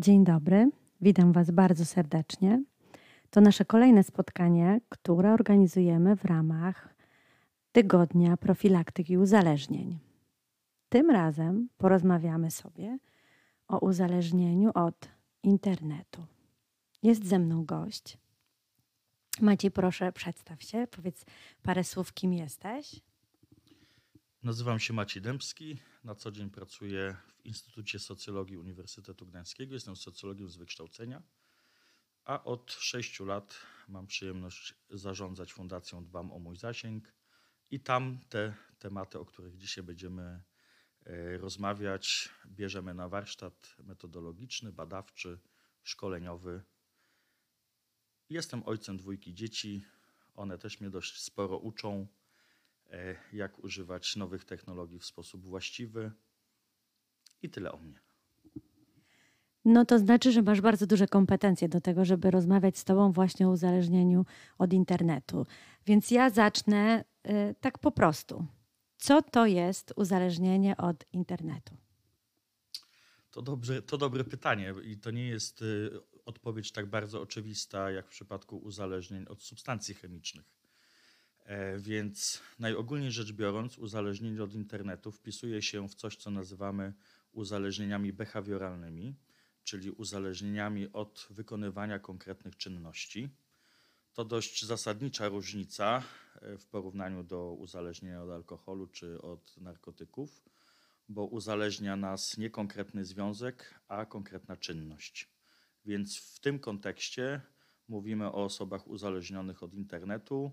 Dzień dobry, witam Was bardzo serdecznie. To nasze kolejne spotkanie, które organizujemy w ramach Tygodnia Profilaktyki Uzależnień. Tym razem porozmawiamy sobie o uzależnieniu od internetu. Jest ze mną gość. Maciej, proszę, przedstaw się, powiedz parę słów, kim jesteś. Nazywam się Maciej Dębski. Na co dzień pracuję w Instytucie Socjologii Uniwersytetu Gdańskiego. Jestem socjologiem z wykształcenia, a od sześciu lat mam przyjemność zarządzać Fundacją Dbam o mój zasięg i tam te tematy, o których dzisiaj będziemy e, rozmawiać, bierzemy na warsztat metodologiczny, badawczy, szkoleniowy. Jestem ojcem dwójki dzieci. One też mnie dość sporo uczą jak używać nowych technologii w sposób właściwy. I tyle o mnie. No to znaczy, że masz bardzo duże kompetencje do tego, żeby rozmawiać z Tobą właśnie o uzależnieniu od internetu. Więc ja zacznę y, tak po prostu. Co to jest uzależnienie od internetu? To, dobrze, to dobre pytanie i to nie jest y, odpowiedź tak bardzo oczywista jak w przypadku uzależnień od substancji chemicznych. E, więc najogólniej rzecz biorąc, uzależnienie od internetu wpisuje się w coś, co nazywamy uzależnieniami behawioralnymi, czyli uzależnieniami od wykonywania konkretnych czynności. To dość zasadnicza różnica e, w porównaniu do uzależnienia od alkoholu czy od narkotyków, bo uzależnia nas nie konkretny związek, a konkretna czynność. Więc w tym kontekście mówimy o osobach uzależnionych od internetu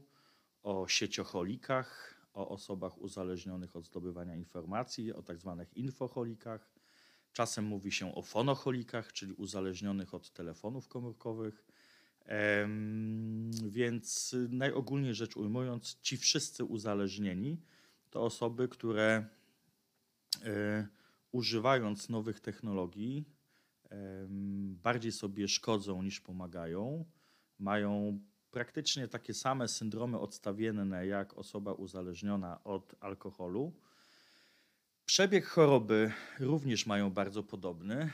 o sieciocholikach, o osobach uzależnionych od zdobywania informacji, o tak zwanych infocholikach. Czasem mówi się o fonocholikach, czyli uzależnionych od telefonów komórkowych. Więc najogólniej rzecz ujmując, ci wszyscy uzależnieni to osoby, które e, używając nowych technologii bardziej sobie szkodzą niż pomagają, mają praktycznie takie same syndromy odstawienne jak osoba uzależniona od alkoholu. Przebieg choroby również mają bardzo podobny.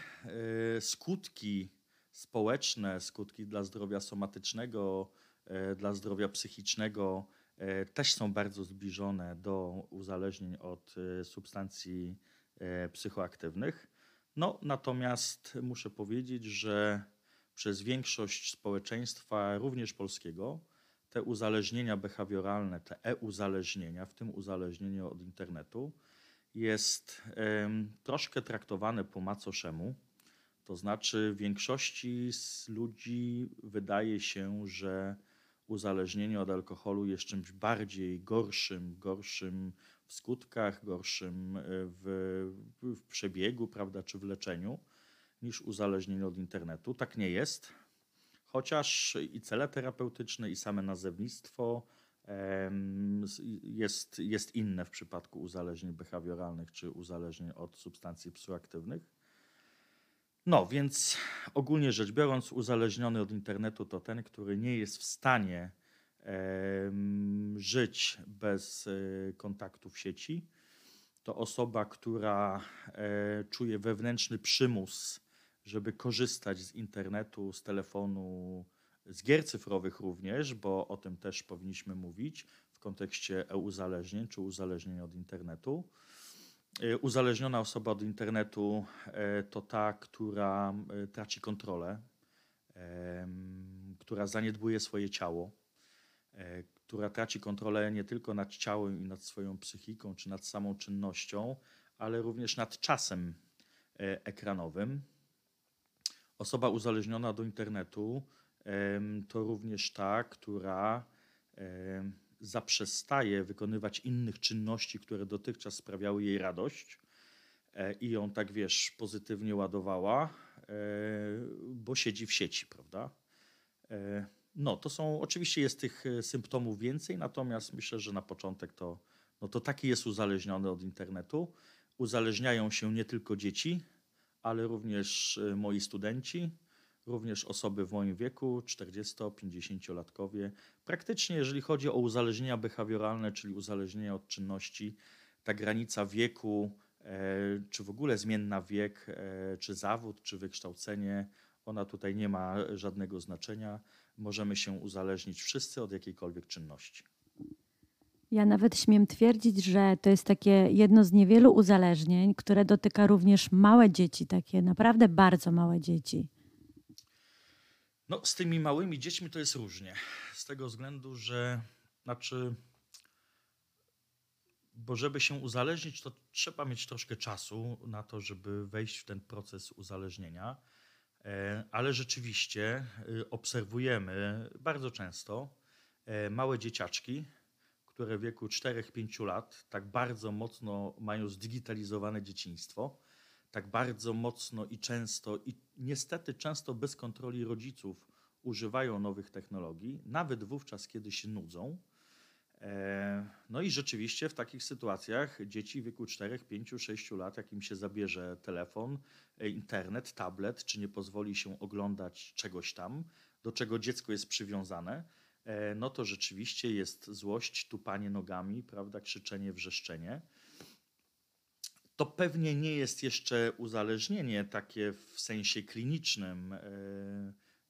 E, skutki społeczne, skutki dla zdrowia somatycznego, e, dla zdrowia psychicznego e, też są bardzo zbliżone do uzależnień od substancji psychoaktywnych. No, natomiast muszę powiedzieć, że przez większość społeczeństwa, również polskiego, te uzależnienia behawioralne, te e-uzależnienia, w tym uzależnienie od internetu, jest troszkę traktowane po macoszemu. To znaczy, większości z ludzi wydaje się, że uzależnienie od alkoholu jest czymś bardziej gorszym, gorszym w skutkach, gorszym e, w, w przebiegu, prawda, czy w leczeniu niż uzależnienie od internetu. Tak nie jest, chociaż i cele terapeutyczne, i same nazewnictwo jest, jest inne w przypadku uzależnień behawioralnych czy uzależnień od substancji psychoaktywnych. No, więc ogólnie rzecz biorąc, uzależniony od internetu to ten, który nie jest w stanie żyć bez e, kontaktu w sieci. To osoba, która e, czuje wewnętrzny przymus żeby korzystać z internetu, z telefonu, z gier cyfrowych również, bo o tym też powinniśmy mówić w kontekście e-uzależnień czy uzależnień od internetu. E, uzależniona osoba od internetu e, to ta, która e, traci kontrolę, która zaniedbuje swoje ciało, która traci kontrolę nie tylko nad ciałem i nad swoją psychiką czy nad samą czynnością, ale również nad czasem ekranowym. Osoba uzależniona do internetu to również ta, która zaprzestaje wykonywać innych czynności, które dotychczas sprawiały jej radość e, i ją tak wiesz, pozytywnie ładowała, e, bo siedzi w sieci, prawda? E, no, to są, oczywiście jest tych symptomów więcej, natomiast myślę, że na początek to, no to taki jest uzależniony od internetu. Uzależniają się nie tylko dzieci, ale również y, moi studenci, również osoby w moim wieku, 40-50-latkowie. Praktycznie, jeżeli chodzi o uzależnienia behawioralne, czyli uzależnienia od czynności, ta granica wieku czy w ogóle zmienna wiek, czy zawód, czy wykształcenie, ona tutaj nie ma żadnego znaczenia. Możemy się uzależnić wszyscy od jakiejkolwiek czynności. Ja nawet śmiem twierdzić, że to jest takie jedno z niewielu uzależnień, które dotyka również małe dzieci, takie naprawdę bardzo małe dzieci. No, z tymi małymi dziećmi to jest różnie. Z tego względu, że znaczy, bo żeby się uzależnić, to trzeba mieć troszkę czasu na to, żeby wejść w ten proces uzależnienia. E, ale rzeczywiście y, obserwujemy bardzo często e, małe dzieciaczki, które w wieku 4-5 lat tak bardzo mocno mają zdigitalizowane dzieciństwo, tak bardzo mocno i często, i niestety często bez kontroli rodziców używają nowych technologii, nawet wówczas, kiedy się nudzą. E, no i rzeczywiście w takich sytuacjach dzieci w wieku 4, 5, 6 lat, jak im się zabierze telefon, e, internet, tablet, czy nie pozwoli się oglądać czegoś tam, do czego dziecko jest przywiązane, no to rzeczywiście jest złość, tupanie nogami, prawda, krzyczenie, wrzeszczenie. To pewnie nie jest jeszcze uzależnienie takie w sensie klinicznym, e,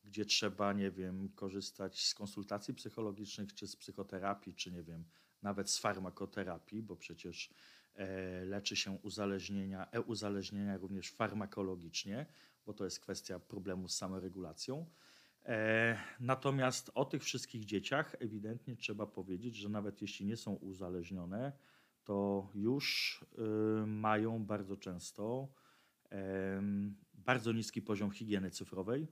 gdzie trzeba, nie wiem, korzystać z konsultacji psychologicznych, czy z psychoterapii, czy nie wiem, nawet z farmakoterapii, bo przecież e, leczy się uzależnienia, e-uzależnienia również farmakologicznie, bo to jest kwestia problemu z samoregulacją. E, natomiast o tych wszystkich dzieciach ewidentnie trzeba powiedzieć, że nawet jeśli nie są uzależnione, to już y, mają bardzo często bardzo niski poziom higieny cyfrowej,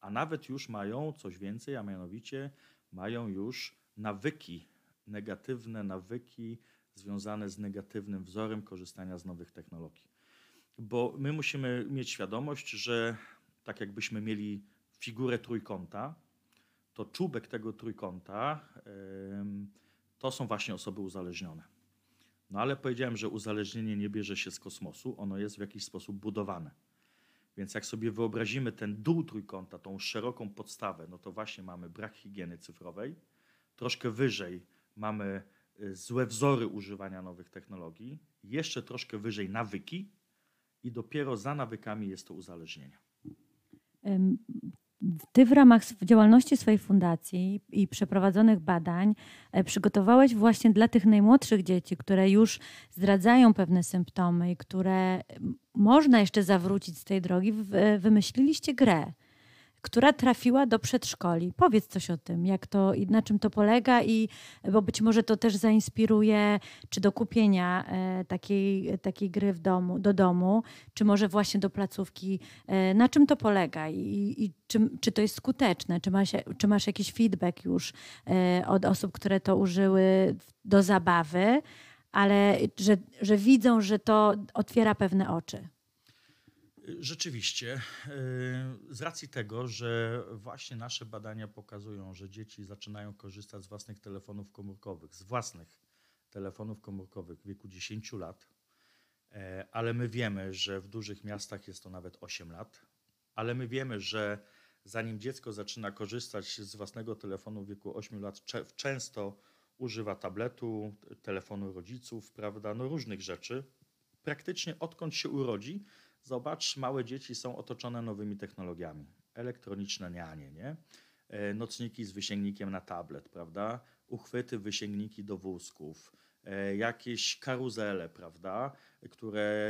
a nawet już mają coś więcej, a mianowicie mają już nawyki, negatywne nawyki związane z negatywnym wzorem korzystania z nowych technologii. Bo my musimy mieć świadomość, że tak jakbyśmy mieli figurę trójkąta, to czubek tego trójkąta to są właśnie osoby uzależnione. No ale powiedziałem, że uzależnienie nie bierze się z kosmosu, ono jest w jakiś sposób budowane. Więc jak sobie wyobrazimy ten dół trójkąta, tą szeroką podstawę, no to właśnie mamy brak higieny cyfrowej. Troszkę wyżej mamy y, złe wzory używania nowych technologii, jeszcze troszkę wyżej nawyki i dopiero za nawykami jest to uzależnienie. Ty w ramach działalności swojej fundacji i przeprowadzonych badań e, przygotowałeś właśnie dla tych najmłodszych dzieci, które już zdradzają pewne symptomy i które można jeszcze zawrócić z tej drogi, wymyśliliście grę która trafiła do przedszkoli. Powiedz coś o tym, jak to i na czym to polega i bo być może to też zainspiruje czy do kupienia e, takiej, takiej gry w domu, do domu, czy może właśnie do placówki. E, na czym to polega i, i czy, czy to jest skuteczne? Czy masz, czy masz jakiś feedback już e, od osób, które to użyły do zabawy, ale że, że widzą, że to otwiera pewne oczy? Rzeczywiście, y, z racji tego, że właśnie nasze badania pokazują, że dzieci zaczynają korzystać z własnych telefonów komórkowych, z własnych telefonów komórkowych w wieku 10 lat, e, ale my wiemy, że w dużych miastach jest to nawet 8 lat, ale my wiemy, że zanim dziecko zaczyna korzystać z własnego telefonu w wieku 8 lat, często używa tabletu, telefonu rodziców, prawda, no różnych rzeczy. Praktycznie odkąd się urodzi, Zobacz, małe dzieci są otoczone nowymi technologiami. Elektroniczne nianie, nie? E, nocniki z wysięgnikiem na tablet, prawda? Uchwyty, wysięgniki do wózków, e, jakieś karuzele, prawda? Które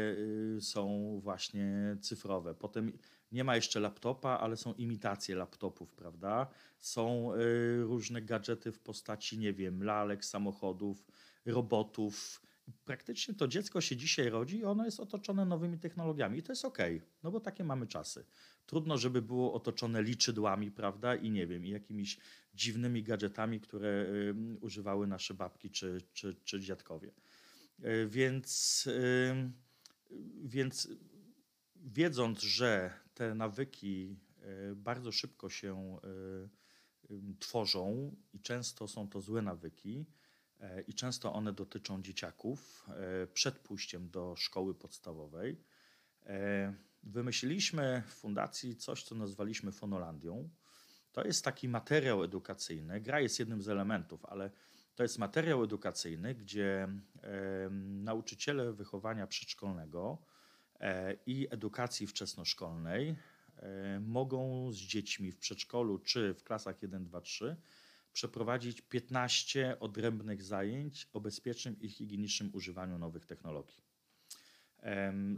y, są właśnie cyfrowe. Potem nie ma jeszcze laptopa, ale są imitacje laptopów, prawda? Są y, różne gadżety w postaci, nie wiem, lalek, samochodów, robotów, praktycznie to dziecko się dzisiaj rodzi i ono jest otoczone nowymi technologiami i to jest ok, no bo takie mamy czasy. Trudno, żeby było otoczone liczydłami, prawda, i nie wiem, i jakimiś dziwnymi gadżetami, które y, używały nasze babki czy, czy, czy dziadkowie. Y, więc, y, więc wiedząc, że te nawyki y, bardzo szybko się tworzą i często są to złe nawyki, E, i często one dotyczą dzieciaków e, przed pójściem do szkoły podstawowej. E, wymyśliliśmy w fundacji coś, co nazwaliśmy Fonolandią. To jest taki materiał edukacyjny. Gra jest jednym z elementów, ale To jest materiał edukacyjny, gdzie nauczyciele wychowania przedszkolnego e, i edukacji wczesnoszkolnej e, mogą z dziećmi w przedszkolu czy w klasach 1, 2, 3 przeprowadzić 15 odrębnych zajęć o bezpiecznym i higienicznym używaniu nowych technologii.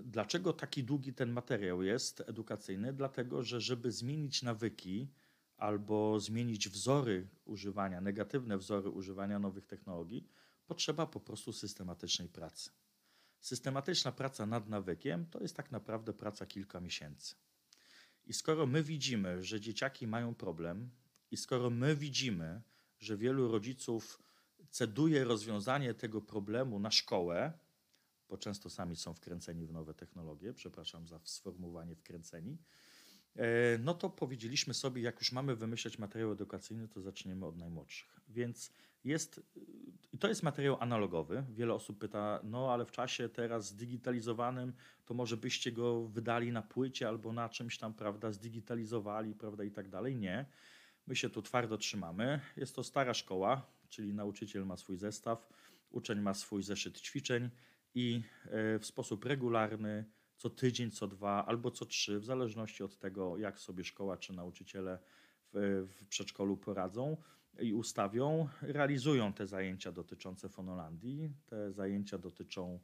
Dlaczego taki długi ten materiał jest edukacyjny? Dlatego, że żeby zmienić nawyki albo zmienić wzory używania, negatywne wzory używania nowych technologii, potrzeba po prostu systematycznej pracy. Systematyczna praca nad nawykiem to jest tak naprawdę praca kilka miesięcy. I skoro my widzimy, że dzieciaki mają problem, i skoro my widzimy, że wielu rodziców ceduje rozwiązanie tego problemu na szkołę, bo często sami są wkręceni w nowe technologie, przepraszam za sformułowanie wkręceni, e, no to powiedzieliśmy sobie, jak już mamy wymyślać materiał edukacyjny, to zaczniemy od najmłodszych. Więc jest, i to jest materiał analogowy. Wiele osób pyta, no ale w czasie teraz zdigitalizowanym, to może byście go wydali na płycie albo na czymś tam, prawda, zdigitalizowali, prawda, i tak dalej. Nie. My się tu twardo trzymamy. Jest to stara szkoła, czyli nauczyciel ma swój zestaw, uczeń ma swój zeszyt ćwiczeń i e, w sposób regularny, co tydzień, co dwa albo co trzy, w zależności od tego, jak sobie szkoła czy nauczyciele w, w przedszkolu poradzą i ustawią, realizują te zajęcia dotyczące Fonolandii. Te zajęcia dotyczą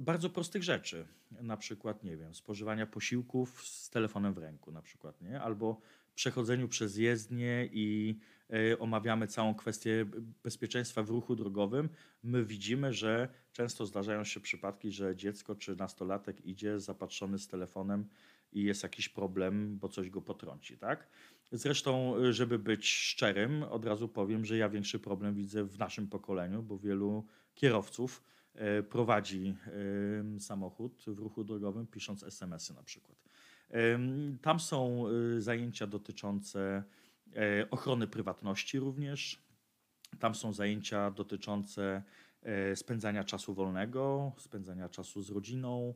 bardzo prostych rzeczy, na przykład, nie wiem, spożywania posiłków z telefonem w ręku, na przykład, nie? albo przechodzeniu przez jezdnię i e, omawiamy całą kwestię bezpieczeństwa w ruchu drogowym, my widzimy, że często zdarzają się przypadki, że dziecko czy nastolatek idzie zapatrzony z telefonem i jest jakiś problem, bo coś go potrąci, tak? Zresztą, żeby być szczerym, od razu powiem, że ja większy problem widzę w naszym pokoleniu, bo wielu kierowców e, prowadzi e, samochód w ruchu drogowym pisząc SMS-y na przykład. Tam są y, zajęcia dotyczące e, ochrony prywatności również. Tam są zajęcia dotyczące e, spędzania czasu wolnego, spędzania czasu z rodziną,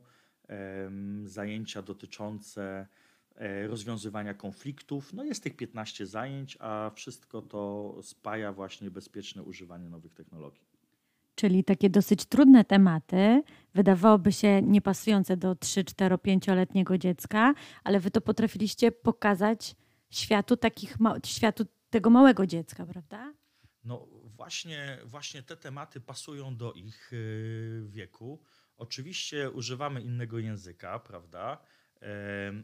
zajęcia dotyczące e, rozwiązywania konfliktów. No jest tych 15 zajęć, a wszystko to spaja właśnie bezpieczne używanie nowych technologii czyli takie dosyć trudne tematy, wydawałoby się niepasujące do 3, 4, 5-letniego dziecka, ale wy to potrafiliście pokazać światu takich światu tego małego dziecka, prawda? No właśnie, właśnie te tematy pasują do ich y, wieku. Oczywiście używamy innego języka, prawda?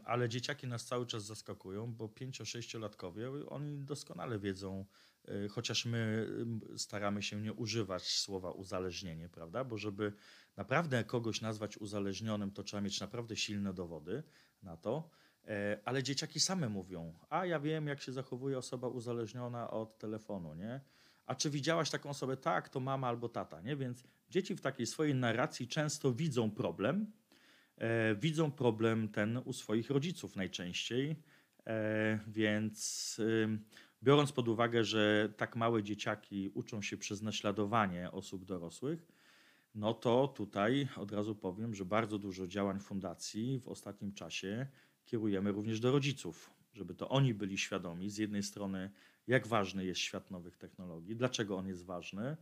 Ale dzieciaki nas cały czas zaskakują, bo 5-6-latkowie, oni doskonale wiedzą, chociaż my staramy się nie używać słowa uzależnienie, prawda? Bo żeby naprawdę kogoś nazwać uzależnionym, to trzeba mieć naprawdę silne dowody na to. E, ale dzieciaki same mówią, a ja wiem, jak się zachowuje osoba uzależniona od telefonu, nie? A czy widziałaś taką osobę? Tak, to mama albo tata, nie? Więc dzieci w takiej swojej narracji często widzą problem, e, widzą problem ten u swoich rodziców najczęściej, e, więc biorąc pod uwagę, że tak małe dzieciaki uczą się przez naśladowanie osób dorosłych, no to tutaj od razu powiem, że bardzo dużo działań fundacji w ostatnim czasie kierujemy również do rodziców, żeby to oni byli świadomi z jednej strony, jak ważny jest świat nowych technologii, dlaczego on jest ważny,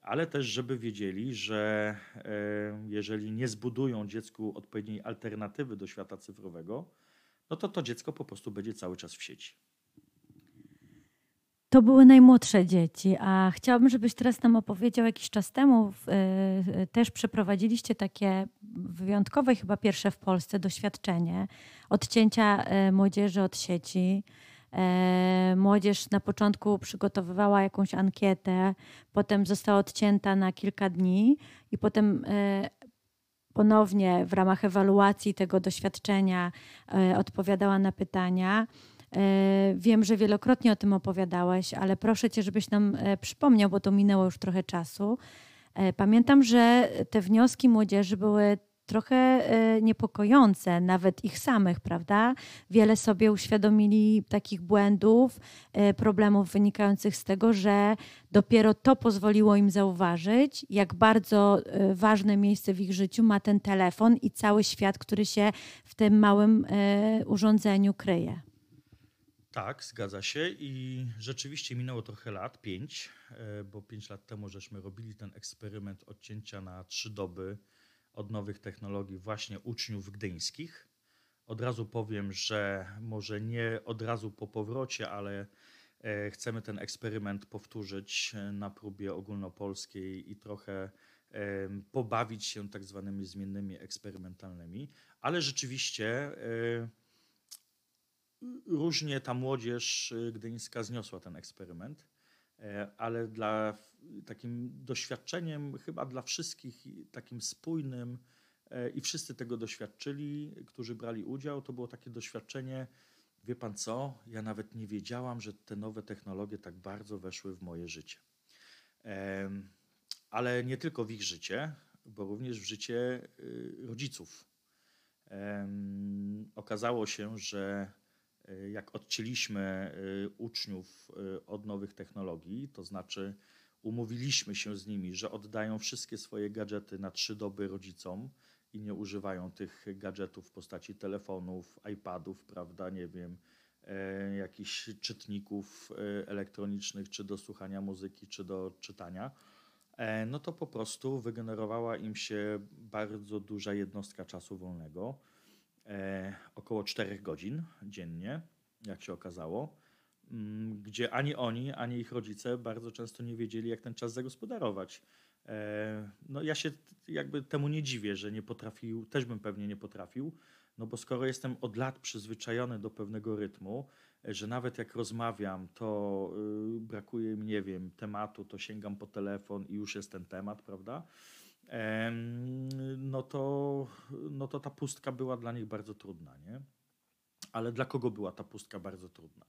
ale też, żeby wiedzieli, że e, jeżeli nie zbudują dziecku odpowiedniej alternatywy do świata cyfrowego, no to to dziecko po prostu będzie cały czas w sieci. To były najmłodsze dzieci, a chciałabym, żebyś teraz nam opowiedział jakiś czas temu. Y, też przeprowadziliście takie wyjątkowe, chyba pierwsze w Polsce, doświadczenie odcięcia y, młodzieży od sieci. Młodzież na początku przygotowywała jakąś ankietę, potem została odcięta na kilka dni i potem ponownie w ramach ewaluacji tego doświadczenia odpowiadała na pytania. E, wiem, że wielokrotnie o tym opowiadałeś, ale proszę cię, żebyś nam e, przypomniał, bo to minęło już trochę czasu. E, pamiętam, że te wnioski młodzieży były trochę niepokojące, nawet ich samych, prawda? Wiele sobie uświadomili takich błędów, problemów wynikających z tego, że dopiero to pozwoliło im zauważyć, jak bardzo ważne miejsce w ich życiu ma ten telefon i cały świat, który się w tym małym urządzeniu kryje. Tak, zgadza się i rzeczywiście minęło trochę lat, pięć, e, bo pięć lat temu żeśmy robili ten eksperyment odcięcia na trzy doby od nowych technologii właśnie uczniów gdyńskich. Od razu powiem, że może nie od razu po powrocie, ale e, chcemy ten eksperyment powtórzyć e, na próbie ogólnopolskiej i trochę pobawić się tak zwanymi zmiennymi eksperymentalnymi, ale rzeczywiście różnie ta młodzież y, gdyńska zniosła ten eksperyment, e, ale dla takim doświadczeniem chyba dla wszystkich takim spójnym e, i wszyscy tego doświadczyli, którzy brali udział, to było takie doświadczenie, wie pan co, ja nawet nie wiedziałam, że te nowe technologie tak bardzo weszły w moje życie. Ale nie tylko w ich życie, bo również w życie y, rodziców. Okazało się, że jak odcięliśmy e, uczniów e, od nowych technologii, to znaczy umówiliśmy się z nimi, że oddają wszystkie swoje gadżety na trzy doby rodzicom i nie używają tych gadżetów w postaci telefonów, iPadów, prawda, nie wiem, jakichś czytników elektronicznych, czy do słuchania muzyki, czy do czytania, no to po prostu wygenerowała im się bardzo duża jednostka czasu wolnego. e, około 4 godzin dziennie, jak się okazało, mm, gdzie ani oni, ani ich rodzice bardzo często nie wiedzieli, jak ten czas zagospodarować. E, no ja się jakby temu nie dziwię, że nie potrafił, też bym pewnie nie potrafił, no bo skoro jestem od lat przyzwyczajony do pewnego rytmu, że nawet jak rozmawiam, to y, brakuje mi, nie wiem, tematu, to sięgam po telefon i już jest ten temat, prawda? No to, no to ta pustka była dla nich bardzo trudna. Nie? Ale dla kogo była ta pustka bardzo trudna?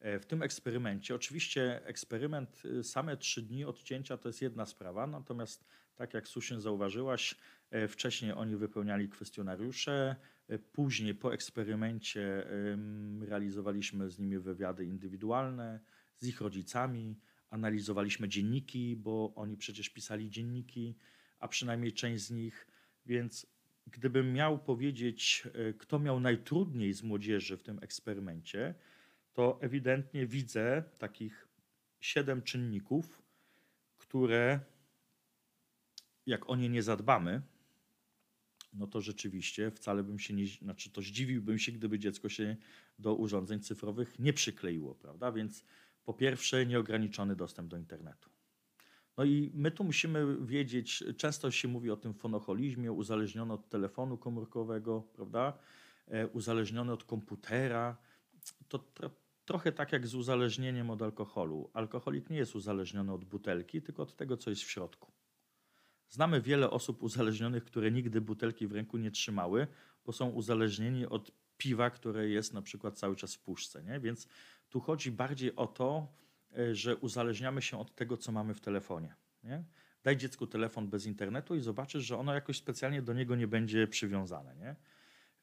E, w tym eksperymencie, oczywiście eksperyment, y, same trzy dni odcięcia to jest jedna sprawa, natomiast tak jak Susin zauważyłaś, e, wcześniej oni wypełniali kwestionariusze, e, później po eksperymencie realizowaliśmy z nimi wywiady indywidualne, z ich rodzicami, analizowaliśmy dzienniki, bo oni przecież pisali dzienniki, a przynajmniej część z nich. Więc gdybym miał powiedzieć, e, kto miał najtrudniej z młodzieży w tym eksperymencie, to ewidentnie widzę takich siedem czynników, które jak o nie nie zadbamy, no to rzeczywiście wcale bym się nie, znaczy to zdziwiłbym się, gdyby dziecko się do urządzeń cyfrowych nie przykleiło, prawda? Więc po pierwsze nieograniczony dostęp do internetu. No i my tu musimy wiedzieć, często się mówi o tym fonoholizmie, uzależniony od telefonu komórkowego, prawda? E, uzależniony od komputera. To tro, trochę tak jak z uzależnieniem od alkoholu. Alkoholik nie jest uzależniony od butelki, tylko od tego, co jest w środku. Znamy wiele osób uzależnionych, które nigdy butelki w ręku nie trzymały, bo są uzależnieni od piwa, które jest na przykład cały czas w puszce. Nie? Więc tu chodzi bardziej o to, że uzależniamy się od tego, co mamy w telefonie. Nie? Daj dziecku telefon bez internetu i zobaczysz, że ono jakoś specjalnie do niego nie będzie przywiązane. Nie?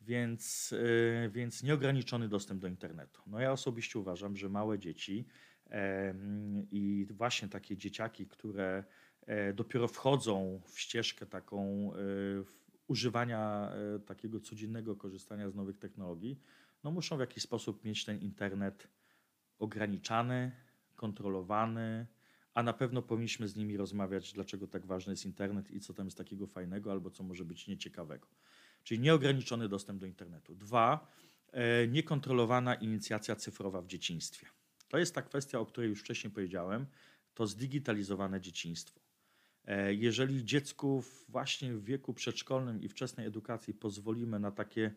Więc, yy, więc nieograniczony dostęp do internetu. No ja osobiście uważam, że małe dzieci yy, i właśnie takie dzieciaki, które dopiero wchodzą w ścieżkę taką używania takiego codziennego korzystania z nowych technologii, no muszą w jakiś sposób mieć ten internet ograniczany, kontrolowany, a na pewno powinniśmy z nimi rozmawiać, dlaczego tak ważny jest internet i co tam jest takiego fajnego, albo co może być nieciekawego. Czyli nieograniczony dostęp do internetu. Dwa, e, niekontrolowana inicjacja cyfrowa w dzieciństwie. To jest ta kwestia, o której już wcześniej powiedziałem, to zdigitalizowane dzieciństwo. E, jeżeli dziecku właśnie w wieku przedszkolnym i wczesnej edukacji pozwolimy na takie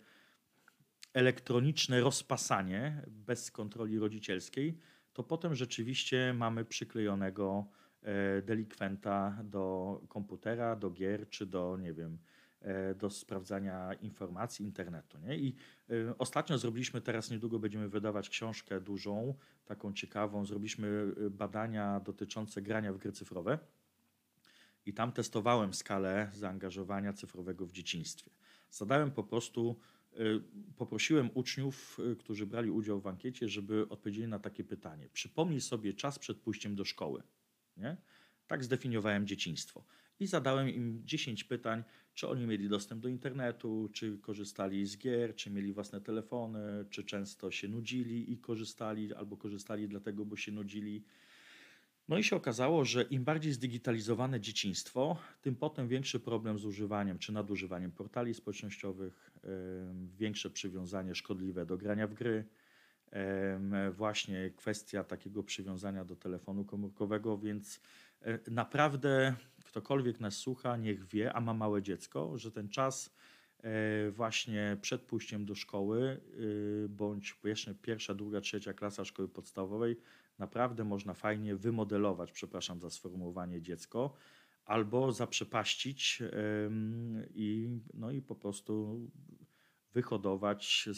elektroniczne rozpasanie bez kontroli rodzicielskiej, to potem rzeczywiście mamy przyklejonego e, delikwenta do komputera, do gier czy do, nie wiem, e, do sprawdzania informacji internetu. Nie? I e, ostatnio zrobiliśmy, teraz niedługo będziemy wydawać książkę dużą, taką ciekawą. Zrobiliśmy badania dotyczące grania w gry cyfrowe i tam testowałem skalę zaangażowania cyfrowego w dzieciństwie. Zadałem po prostu poprosiłem uczniów, y, którzy brali udział w ankiecie, żeby odpowiedzieli na takie pytanie. Przypomnij sobie czas przed pójściem do szkoły. Nie? Tak zdefiniowałem dzieciństwo. I zadałem im 10 pytań, czy oni mieli dostęp do internetu, czy korzystali z gier, czy mieli własne telefony, czy często się nudzili i korzystali, albo korzystali dlatego, bo się nudzili. No i się okazało, że im bardziej zdigitalizowane dzieciństwo, tym potem większy problem z używaniem czy nadużywaniem portali społecznościowych, większe przywiązanie szkodliwe do grania w gry, właśnie kwestia takiego przywiązania do telefonu komórkowego, więc e, naprawdę ktokolwiek nas słucha, niech wie, a ma małe dziecko, że ten czas e, właśnie przed pójściem do szkoły, y, bądź jeszcze pierwsza, druga, trzecia klasa szkoły podstawowej, naprawdę można fajnie wymodelować, przepraszam za sformułowanie, dziecko, albo zaprzepaścić i, no i po prostu wyhodować,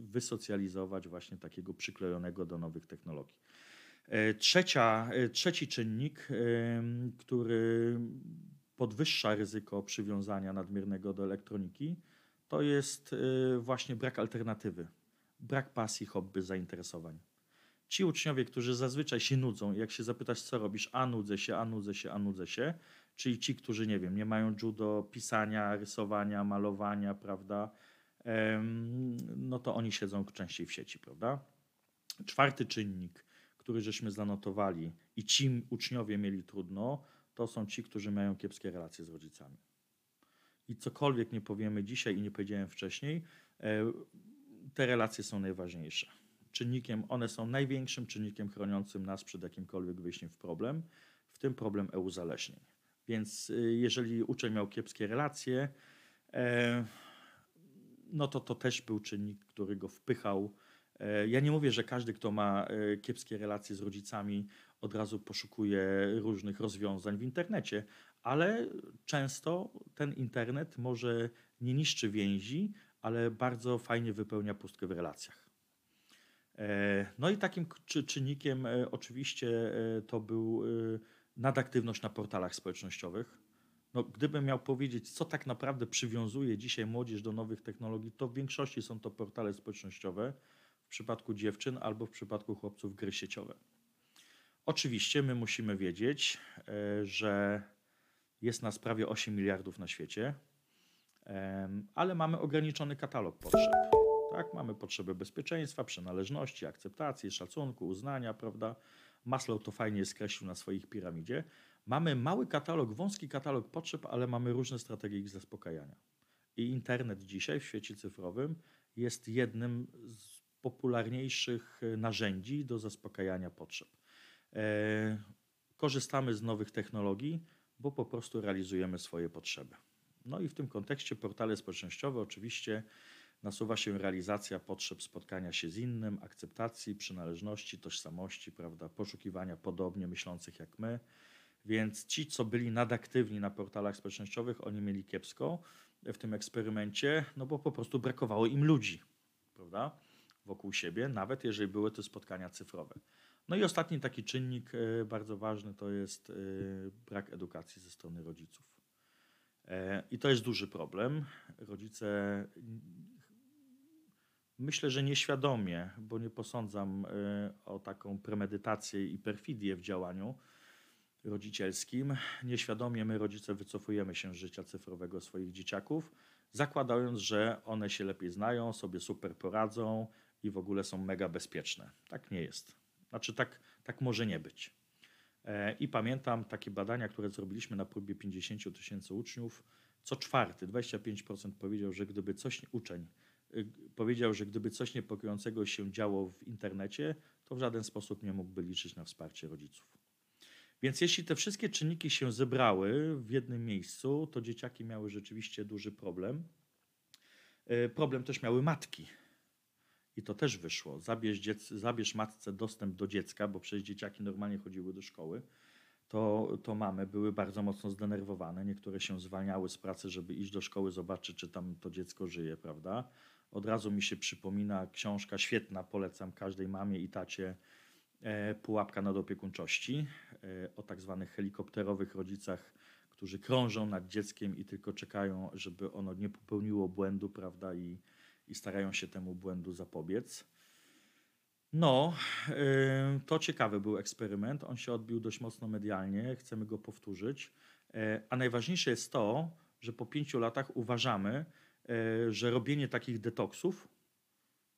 wysocjalizować właśnie takiego przyklejonego do nowych technologii. E, trzecia, e, trzeci czynnik, który podwyższa ryzyko przywiązania nadmiernego do elektroniki, to jest e, właśnie brak alternatywy, brak pasji, hobby, zainteresowań. Ci uczniowie, którzy zazwyczaj się nudzą, jak się zapytać, co robisz, a nudzę się, a nudzę się, a nudzę się, czyli ci, którzy nie wiem, nie mają judo, pisania, rysowania, malowania, prawda, no to oni siedzą częściej w sieci, prawda? Czwarty czynnik, który żeśmy zanotowali i ci uczniowie mieli trudno, to są ci, którzy mają kiepskie relacje z rodzicami. I cokolwiek nie powiemy dzisiaj i nie powiedziałem wcześniej, e, te relacje są najważniejsze. Czynnikiem, one są największym czynnikiem chroniącym nas przed jakimkolwiek wyjściem w problem, w tym problem e-uzależnień. Więc y, jeżeli uczeń miał kiepskie relacje, e, no to to też był czynnik, który go wpychał. E, ja nie mówię, że każdy, kto ma e, kiepskie relacje z rodzicami, od razu poszukuje różnych rozwiązań w internecie, ale często ten internet może nie niszczy więzi, ale bardzo fajnie wypełnia pustkę w relacjach. No i takim czynnikiem oczywiście to był nadaktywność na portalach społecznościowych. No, gdybym miał powiedzieć, co tak naprawdę przywiązuje dzisiaj młodzież do nowych technologii, to w większości są to portale społecznościowe, w przypadku dziewczyn albo w przypadku chłopców gry sieciowe. Oczywiście my musimy wiedzieć, e, że jest nas prawie 8 miliardów na świecie, ale mamy ograniczony katalog potrzeb. Tak? Mamy potrzeby bezpieczeństwa, przynależności, akceptacji, szacunku, uznania, prawda? Maslow to fajnie skreślił na swoich piramidzie. Mamy mały katalog, wąski katalog potrzeb, ale mamy różne strategie ich zaspokajania. I internet dzisiaj w świecie cyfrowym jest jednym z popularniejszych narzędzi do zaspokajania potrzeb. E, korzystamy z nowych technologii, bo po prostu realizujemy swoje potrzeby. No i w tym kontekście portale społecznościowe oczywiście nasuwa się realizacja potrzeb spotkania się z innym, akceptacji, przynależności, tożsamości, prawda, poszukiwania podobnie myślących jak my. Więc ci, co byli nadaktywni na portalach społecznościowych, oni mieli kiepsko w tym eksperymencie, no bo po prostu brakowało im ludzi, prawda, wokół siebie, nawet jeżeli były to spotkania cyfrowe. No i ostatni taki czynnik e, bardzo ważny to jest e, brak edukacji ze strony rodziców. E, I to jest duży problem. Rodzice myślę, że nieświadomie, bo nie posądzam o taką premedytację i perfidię w działaniu, rodzicielskim. Nieświadomie my, rodzice, wycofujemy się z życia cyfrowego swoich dzieciaków, zakładając, że one się lepiej znają, sobie super poradzą i w ogóle są mega bezpieczne. Tak nie jest. Znaczy, tak, tak może nie być. E, I pamiętam takie badania, które zrobiliśmy na próbie 50 tysięcy uczniów. Co czwarty, 25% powiedział, że gdyby coś uczeń y, powiedział, że gdyby coś niepokojącego się działo w internecie, to w żaden sposób nie mógłby liczyć na wsparcie rodziców. Więc jeśli te wszystkie czynniki się zebrały w jednym miejscu, to dzieciaki miały rzeczywiście duży problem. E, problem też miały matki. I to też wyszło. Zabierz, dziec, zabierz matce dostęp do dziecka, bo przecież dzieciaki normalnie chodziły do szkoły. To, to mamy były bardzo mocno zdenerwowane. Niektóre się zwalniały z pracy, żeby iść do szkoły, zobaczyć, czy tam to dziecko żyje, prawda? Od razu mi się przypomina książka świetna, polecam każdej mamie i tacie E, pułapka nadopiekuńczości, e, o tak zwanych helikopterowych rodzicach, którzy krążą nad dzieckiem i tylko czekają, żeby ono nie popełniło błędu, prawda, i, i starają się temu błędu zapobiec. No, to ciekawy był eksperyment. On się odbił dość mocno medialnie. Chcemy go powtórzyć. A najważniejsze jest to, że po pięciu latach uważamy, że robienie takich detoksów,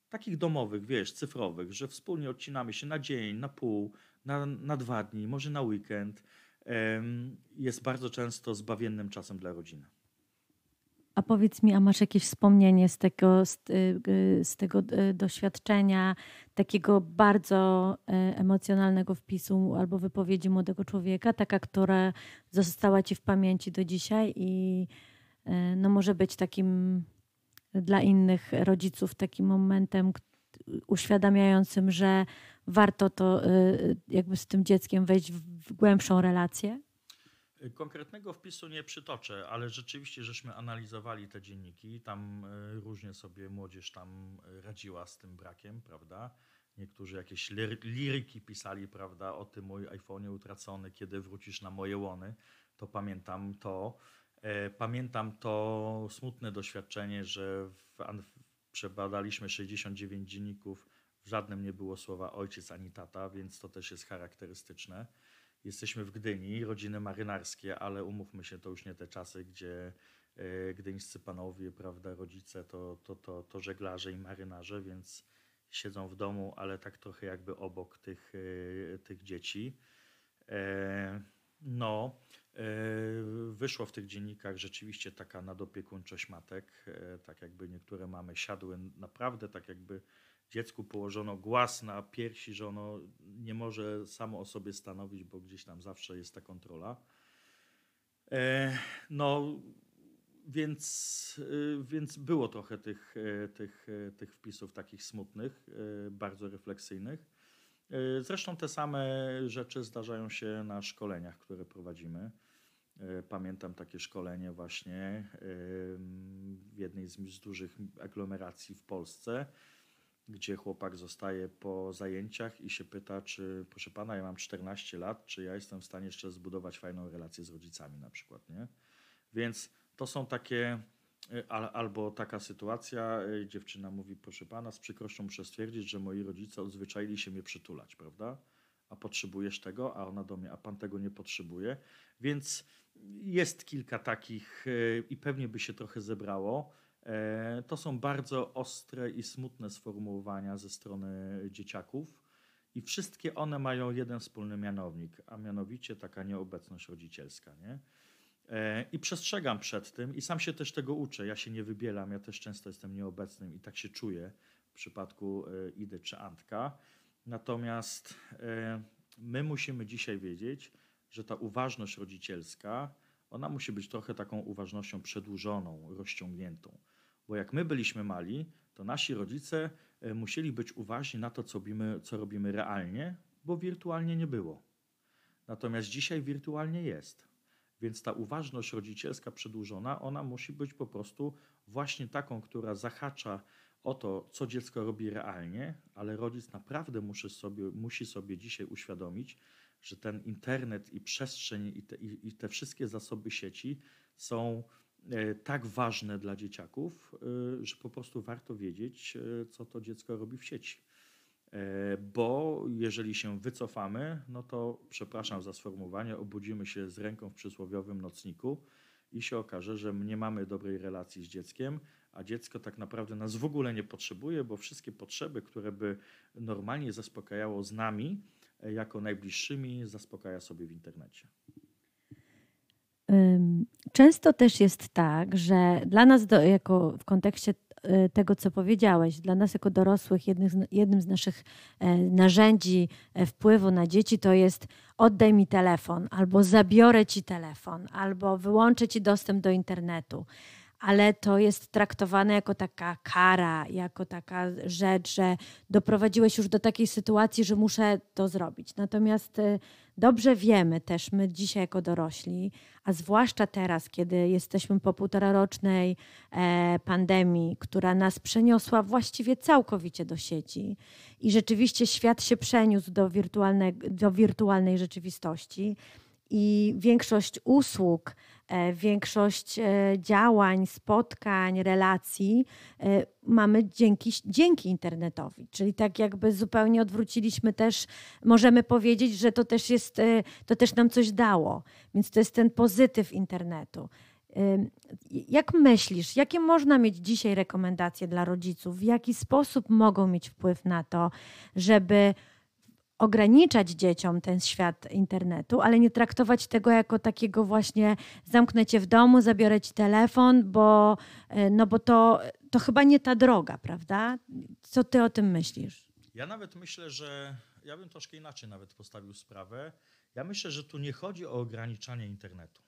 takich domowych, wiesz, cyfrowych, że wspólnie odcinamy się na dzień, na pół, na, na dwa dni, może na weekend, jest bardzo często zbawiennym czasem dla rodziny. A powiedz mi, a masz jakieś wspomnienie z tego, z, y, y, z tego y, doświadczenia, takiego bardzo emocjonalnego wpisu albo wypowiedzi młodego człowieka, taka, która została ci w pamięci do dzisiaj i no, może być takim dla innych rodziców takim momentem uświadamiającym, że warto to jakby z tym dzieckiem wejść w głębszą relację? Konkretnego wpisu nie przytoczę, ale rzeczywiście żeśmy analizowali te dzienniki. Tam e, różnie sobie młodzież tam e, radziła z tym brakiem, prawda? Niektórzy jakieś liryki pisali, prawda, o tym mój iPhone utracony, kiedy wrócisz na moje łony. To pamiętam to. E, pamiętam to smutne doświadczenie, że w, przebadaliśmy 69 dzienników, w żadnym nie było słowa ojciec ani tata, więc to też jest charakterystyczne. Jesteśmy w Gdyni, rodziny marynarskie, ale umówmy się, to już nie te czasy, gdzie e, gdyńscy panowie, prawda, rodzice to, to, to, to żeglarze i marynarze, więc siedzą w domu, ale tak trochę jakby obok tych, e, tych dzieci. No, wyszło w tych dziennikach rzeczywiście taka nadopiekuńczość matek, tak jakby niektóre mamy siadły naprawdę tak jakby dziecku położono głaz na piersi, że ono nie może samo o sobie stanowić, bo gdzieś tam zawsze jest ta kontrola. E, no, więc, e, więc było trochę tych, e, tych, tych wpisów takich smutnych, bardzo refleksyjnych. Zresztą te same rzeczy zdarzają się na szkoleniach, które prowadzimy. Pamiętam takie szkolenie właśnie w jednej z, dużych aglomeracji w Polsce, gdzie chłopak zostaje po zajęciach i się pyta, czy proszę pana, ja mam 14 lat, czy ja jestem w stanie jeszcze zbudować fajną relację z rodzicami na przykład, nie? Więc to są takie, albo taka sytuacja, y, dziewczyna mówi, proszę pana, z przykrością muszę stwierdzić, że moi rodzice odzwyczaili się mnie przytulać, prawda? A potrzebujesz tego, a ona do mnie, a pan tego nie potrzebuje. Więc jest kilka takich y, i pewnie by się trochę zebrało E, to są bardzo ostre i smutne sformułowania ze strony dzieciaków, i wszystkie one mają jeden wspólny mianownik, a mianowicie taka nieobecność rodzicielska. Nie? E, I przestrzegam przed tym, i sam się też tego uczę. Ja się nie wybielam, ja też często jestem nieobecnym i tak się czuję w przypadku e, Idy czy Antka. Natomiast my musimy dzisiaj wiedzieć, że ta uważność rodzicielska, ona musi być trochę taką uważnością przedłużoną, rozciągniętą. Bo jak my byliśmy mali, to nasi rodzice e, musieli być uważni na to, co robimy, co robimy realnie, bo wirtualnie nie było. Natomiast dzisiaj wirtualnie jest. Więc ta uważność rodzicielska przedłużona, ona musi być po prostu właśnie taką, która zahacza o to, co dziecko robi realnie, ale rodzic naprawdę musi sobie, musi sobie dzisiaj uświadomić, że ten internet i przestrzeń i te, i, i te wszystkie zasoby sieci są E, tak ważne dla dzieciaków, e, że po prostu warto wiedzieć, e, co to dziecko robi w sieci. Bo jeżeli się wycofamy, no to przepraszam za sformułowanie, obudzimy się z ręką w przysłowiowym nocniku i się okaże, że nie mamy dobrej relacji z dzieckiem, a dziecko tak naprawdę nas w ogóle nie potrzebuje, bo wszystkie potrzeby, które by normalnie zaspokajało z nami, jako najbliższymi, zaspokaja sobie w internecie. Często też jest tak, że dla nas, do, jako w kontekście e, tego, co powiedziałeś, dla nas jako dorosłych, jednym z, jednym z naszych e, narzędzi e, wpływu na dzieci to jest oddaj mi telefon, albo zabiorę ci telefon, albo wyłączę ci dostęp do internetu ale to jest traktowane jako taka kara, jako taka rzecz, że doprowadziłeś już do takiej sytuacji, że muszę to zrobić. Natomiast y, dobrze wiemy też my dzisiaj jako dorośli, a zwłaszcza teraz, kiedy jesteśmy po półtorarocznej e, pandemii, która nas przeniosła właściwie całkowicie do sieci i rzeczywiście świat się przeniósł do, wirtualne, do wirtualnej rzeczywistości i większość usług większość e, działań, spotkań, relacji e, mamy dzięki, dzięki internetowi. Czyli tak jakby zupełnie odwróciliśmy też, możemy powiedzieć, że to też jest, to też nam coś dało. Więc to jest ten pozytyw internetu. Jak myślisz, jakie można mieć dzisiaj rekomendacje dla rodziców? W jaki sposób mogą mieć wpływ na to, żeby ograniczać dzieciom ten świat internetu, ale nie traktować tego jako takiego właśnie zamknę cię w domu, zabiorę ci telefon, bo, e, no bo to, to chyba nie ta droga, prawda? Co ty o tym myślisz? Ja nawet myślę, że ja bym troszkę inaczej nawet postawił sprawę. Ja myślę, że tu nie chodzi o ograniczanie internetu.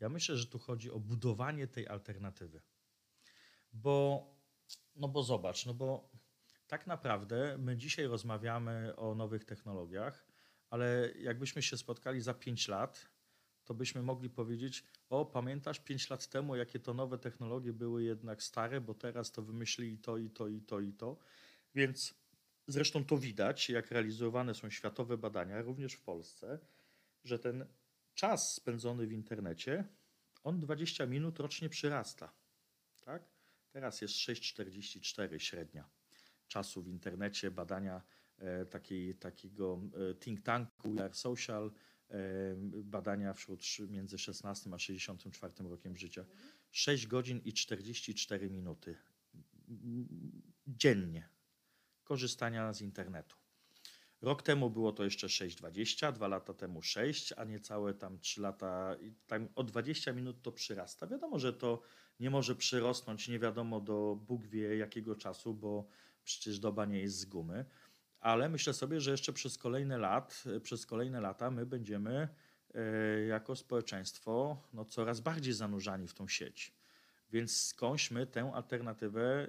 Ja myślę, że tu chodzi o budowanie tej alternatywy. Bo, no bo zobacz, no bo tak naprawdę my dzisiaj rozmawiamy o nowych technologiach, ale jakbyśmy się spotkali za 5 lat, to byśmy mogli powiedzieć: O, pamiętasz 5 lat temu, jakie to nowe technologie były jednak stare, bo teraz to wymyślili to i to i to i to. Więc zresztą to widać, jak realizowane są światowe badania, również w Polsce, że ten czas spędzony w internecie, on 20 minut rocznie przyrasta. Tak? Teraz jest 6,44 średnia czasu w internecie, badania e, takiej, takiego e, think tanku jak Social, e, badania wśród między 16 a 64 rokiem życia. 6 godzin i 44 minuty dziennie korzystania z internetu. Rok temu było to jeszcze 6,20, dwa lata temu 6, a niecałe tam 3 lata, tam o 20 minut to przyrasta. Wiadomo, że to nie może przyrosnąć nie wiadomo do Bóg wie jakiego czasu, bo przecież doba nie jest z gumy, ale myślę sobie, że jeszcze przez kolejne lat, przez kolejne lata my będziemy e, jako społeczeństwo no, coraz bardziej zanurzani w tą sieć. Więc skądś my tę alternatywę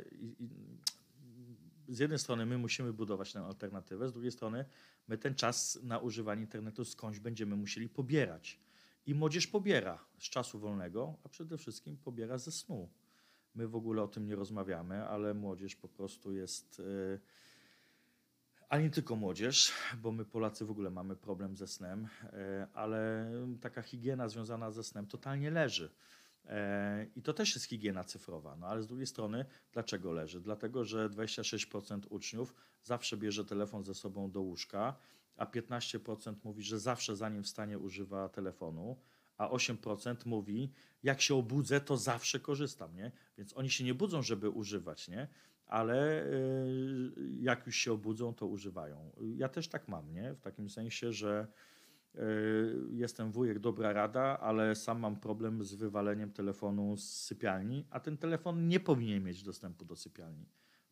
z jednej strony my musimy budować tę alternatywę, z drugiej strony my ten czas na używanie internetu skądś będziemy musieli pobierać. I młodzież pobiera z czasu wolnego, a przede wszystkim pobiera ze snu. My w ogóle o tym nie rozmawiamy, ale młodzież po prostu jest. E, a nie tylko młodzież, bo my Polacy w ogóle mamy problem ze snem, e, ale taka higiena związana ze snem totalnie leży. E, I to też jest higiena cyfrowa. No ale z drugiej strony, dlaczego leży? Dlatego, że 26% uczniów zawsze bierze telefon ze sobą do łóżka, a 15% mówi, że zawsze zanim wstanie używa telefonu a 8% mówi, jak się obudzę, to zawsze korzystam, nie? Więc oni się nie budzą, żeby używać, nie? Ale y, jak już się obudzą, to używają. Ja też tak mam, nie? W takim sensie, że y, jestem wujek, dobra rada, ale sam mam problem z wywaleniem telefonu z sypialni, a ten telefon nie powinien mieć dostępu do sypialni.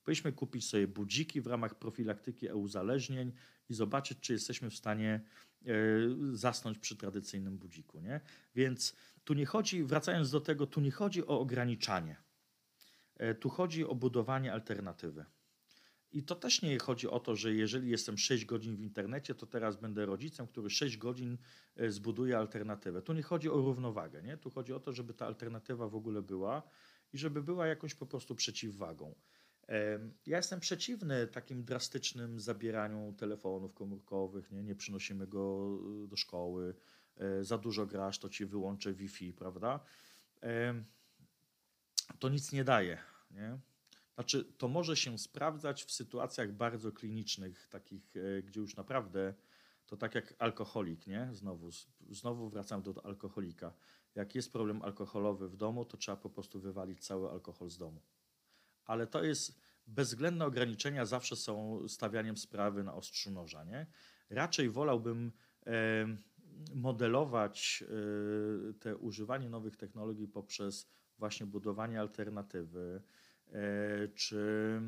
Powinniśmy kupić sobie budziki w ramach profilaktyki e-uzależnień i zobaczyć, czy jesteśmy w stanie e, zasnąć przy tradycyjnym budziku. Nie? Więc tu nie chodzi, wracając do tego, tu nie chodzi o ograniczanie. E, tu chodzi o budowanie alternatywy. I to też nie chodzi o to, że jeżeli jestem 6 godzin w internecie, to teraz będę rodzicem, który 6 godzin e, zbuduje alternatywę. Tu nie chodzi o równowagę, nie? tu chodzi o to, żeby ta alternatywa w ogóle była i żeby była jakąś po prostu przeciwwagą. Ja jestem przeciwny takim drastycznym zabieraniu telefonów komórkowych, nie, nie przynosimy go y, do szkoły, e, za dużo grasz, to ci wyłączę Wi-Fi, prawda? To nic nie daje. Nie? Znaczy, to może się sprawdzać w sytuacjach bardzo klinicznych, takich, e, gdzie już naprawdę to tak jak alkoholik, nie? Znowu, znowu wracam do alkoholika. Jak jest problem alkoholowy w domu, to trzeba po prostu wywalić cały alkohol z domu ale to jest bezwzględne ograniczenia zawsze są stawianiem sprawy na ostrzu noża. Nie? Raczej wolałbym e, modelować e, te używanie nowych technologii poprzez właśnie budowanie alternatywy, e, czy,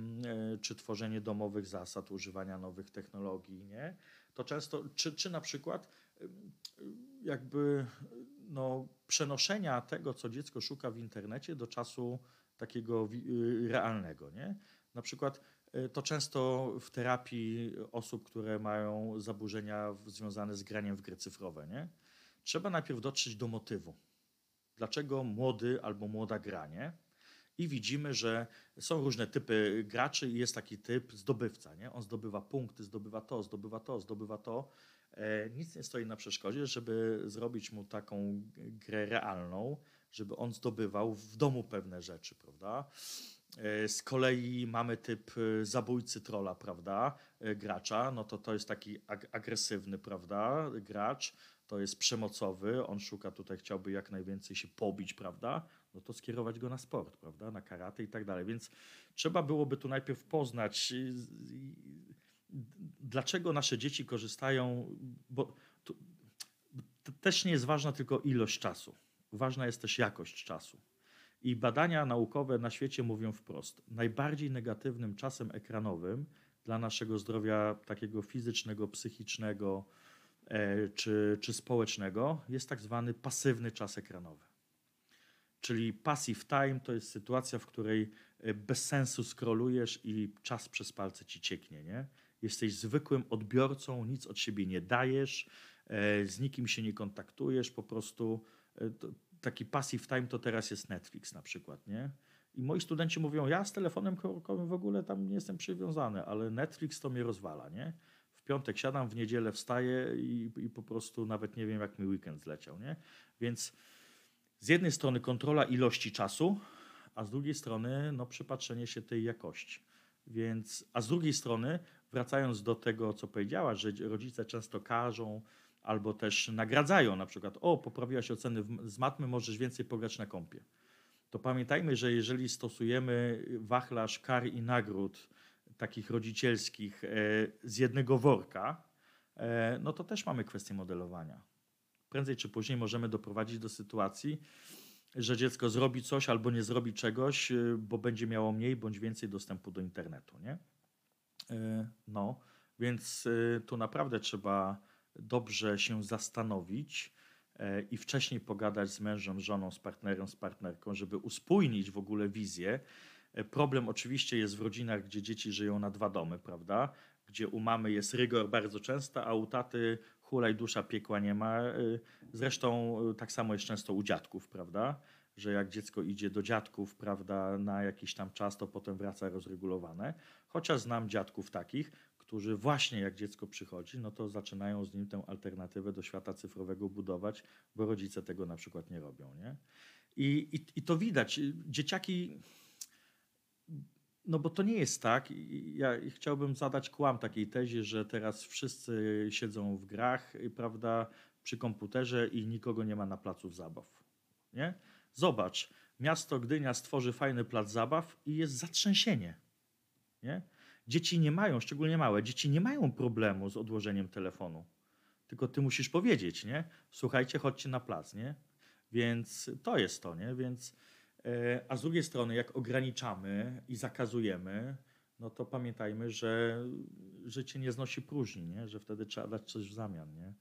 czy tworzenie domowych zasad używania nowych technologii, nie? To często, czy, czy na przykład jakby no, przenoszenia tego, co dziecko szuka w internecie do czasu takiego y, realnego. Nie? Na przykład y, to często w terapii osób, które mają zaburzenia związane z graniem w gry cyfrowe. Nie? Trzeba najpierw dotrzeć do motywu. Dlaczego młody albo młoda granie? I widzimy, że są różne typy graczy i jest taki typ zdobywca. Nie? On zdobywa punkty, zdobywa to, zdobywa to, zdobywa to, E, nic nie stoi na przeszkodzie, żeby zrobić mu taką grę realną, żeby on zdobywał w domu pewne rzeczy, prawda? E, z kolei mamy typ e, zabójcy trola, prawda, gracza, no to to jest taki ag agresywny, prawda, gracz, to jest przemocowy, on szuka tutaj, chciałby jak najwięcej się pobić, prawda, no to skierować go na sport, prawda, na karate i tak dalej, więc trzeba byłoby tu najpierw poznać dlaczego nasze dzieci korzystają, bo też nie jest ważna tylko ilość czasu. Ważna jest też jakość czasu. I badania naukowe na świecie mówią wprost: najbardziej negatywnym czasem ekranowym dla naszego zdrowia takiego fizycznego, psychicznego e, czy, czy społecznego jest tak zwany pasywny czas ekranowy. Czyli passive time to jest sytuacja, w której e, bez sensu scrollujesz i czas przez palce ci cieknie. Nie? jesteś zwykłym odbiorcą, nic od siebie nie dajesz, e, z nikim się nie kontaktujesz, po prostu e, taki passive time to teraz jest Netflix na przykład, nie? I moi studenci mówią, ja z telefonem komórkowym w ogóle tam nie jestem przywiązany, ale Netflix to mnie rozwala, nie? W piątek siadam, w niedzielę wstaję i, i po prostu nawet nie wiem, jak mi weekend zleciał, nie? Więc z jednej strony kontrola ilości czasu, a z drugiej strony no, przypatrzenie się tej jakości. Więc, a z drugiej strony wracając do tego, co powiedziałaś, że rodzice często każą albo też nagradzają, na przykład, o, poprawiłaś oceny z matmy, możesz więcej pograć na kąpie. To pamiętajmy, że jeżeli stosujemy wachlarz kar i nagród takich rodzicielskich e, z jednego worka, e, no to też mamy kwestię modelowania. Prędzej czy później możemy doprowadzić do sytuacji, że dziecko zrobi coś albo nie zrobi czegoś, e, bo będzie miało mniej bądź więcej dostępu do internetu. Nie? No, więc tu naprawdę trzeba dobrze się zastanowić e, i wcześniej pogadać z mężem, żoną, z partnerem, z partnerką, żeby uspójnić w ogóle wizję. Problem oczywiście jest w rodzinach, gdzie dzieci żyją na dwa domy, prawda? Gdzie u mamy jest rygor bardzo często, a u taty hulaj dusza piekła nie ma. Zresztą tak samo jest często u dziadków, prawda? że jak dziecko idzie do dziadków, prawda, na jakiś tam czas, to potem wraca rozregulowane. Chociaż znam dziadków takich, którzy właśnie jak dziecko przychodzi, no to zaczynają z nim tę alternatywę do świata cyfrowego budować, bo rodzice tego na przykład nie robią. Nie? I, i, i to widać. Dzieciaki, no bo to nie jest tak. Ja chciałbym zadać kłam takiej tezie, że teraz wszyscy siedzą w grach, prawda, przy komputerze i nikogo nie ma na placu zabaw. Nie? Zobacz, miasto Gdynia stworzy fajny plac zabaw i jest zatrzęsienie. Nie? Dzieci nie mają, szczególnie małe, dzieci nie mają problemu z odłożeniem telefonu. Tylko ty musisz powiedzieć, nie? Słuchajcie, chodźcie na plac, nie? Więc to jest to, nie? Więc, e, a z drugiej strony, jak ograniczamy i zakazujemy, no to pamiętajmy, że życie nie znosi próżni, nie? Że wtedy trzeba dać coś w zamian, nie?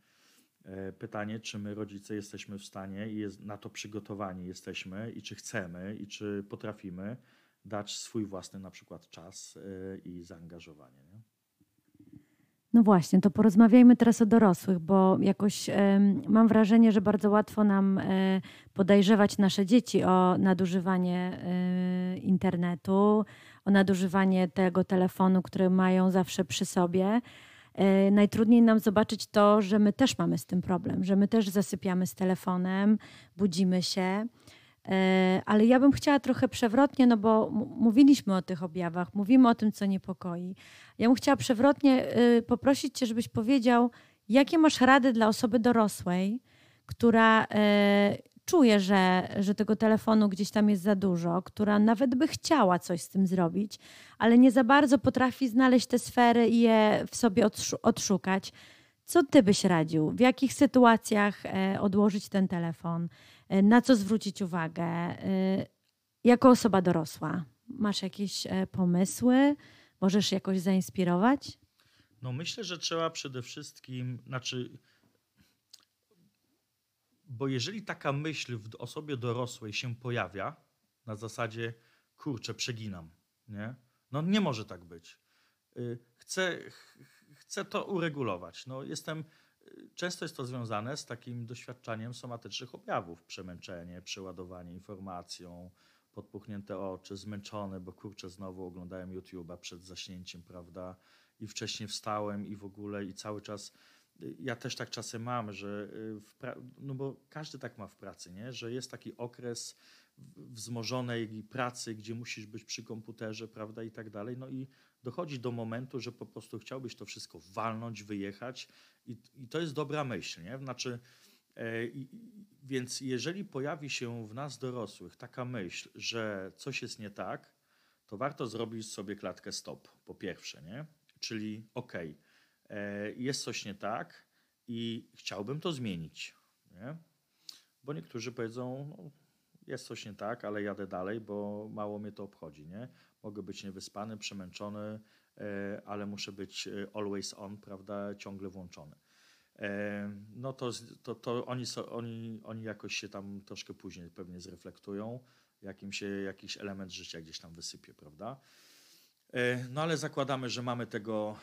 E, pytanie, czy my rodzice jesteśmy w stanie i jest, na to przygotowani jesteśmy i czy chcemy i czy potrafimy dać swój własny na przykład czas e, i zaangażowanie. Nie? No właśnie, to porozmawiajmy teraz o dorosłych, bo jakoś mam wrażenie, że bardzo łatwo nam e, podejrzewać nasze dzieci o nadużywanie internetu, o nadużywanie tego telefonu, który mają zawsze przy sobie. E, najtrudniej nam zobaczyć to, że my też mamy z tym problem, że my też zasypiamy z telefonem, budzimy się. E, ale ja bym chciała trochę przewrotnie, no bo mówiliśmy o tych objawach, mówimy o tym, co niepokoi. Ja bym chciała przewrotnie y, poprosić Cię, żebyś powiedział, jakie masz rady dla osoby dorosłej, która e, czuje, że, że tego telefonu gdzieś tam jest za dużo, która nawet by chciała coś z tym zrobić, ale nie za bardzo potrafi znaleźć te sfery i je w sobie odszukać. Co ty byś radził? W jakich sytuacjach e, odłożyć ten telefon? E, na co zwrócić uwagę? E, jako osoba dorosła, masz jakieś pomysły? Możesz jakoś zainspirować? No myślę, że trzeba przede wszystkim, znaczy bo jeżeli taka myśl w osobie dorosłej się pojawia, na zasadzie, kurczę, przeginam, nie? No nie może tak być. Y, chcę, chcę to uregulować. No jestem, y, często jest to związane z takim doświadczaniem somatycznych objawów. Przemęczenie, przeładowanie informacją, podpuchnięte oczy, zmęczone, bo kurczę, znowu oglądałem YouTube'a przed zaśnięciem, prawda? I wcześniej wstałem i w ogóle i cały czas ja też tak czasem mam, że no bo każdy tak ma w pracy, nie? że jest taki okres wzmożonej pracy, gdzie musisz być przy komputerze, prawda, i tak dalej. No i dochodzi do momentu, że po prostu chciałbyś to wszystko walnąć, wyjechać i, i to jest dobra myśl, nie? Znaczy, e, i, więc jeżeli pojawi się w nas dorosłych taka myśl, że coś jest nie tak, to warto zrobić sobie klatkę stop, po pierwsze, nie? Czyli okej, e, jest coś nie tak i chciałbym to zmienić, nie? Bo niektórzy powiedzą, no, jest coś nie tak, ale jadę dalej, bo mało mnie to obchodzi, nie? Mogę być niewyspany, przemęczony, e, ale muszę być e, always on, prawda, ciągle włączony. E, no to, to, to oni, oni, oni jakoś się tam troszkę później pewnie zreflektują, jakim się jakiś element życia gdzieś tam wysypie, prawda? No ale zakładamy, że mamy tego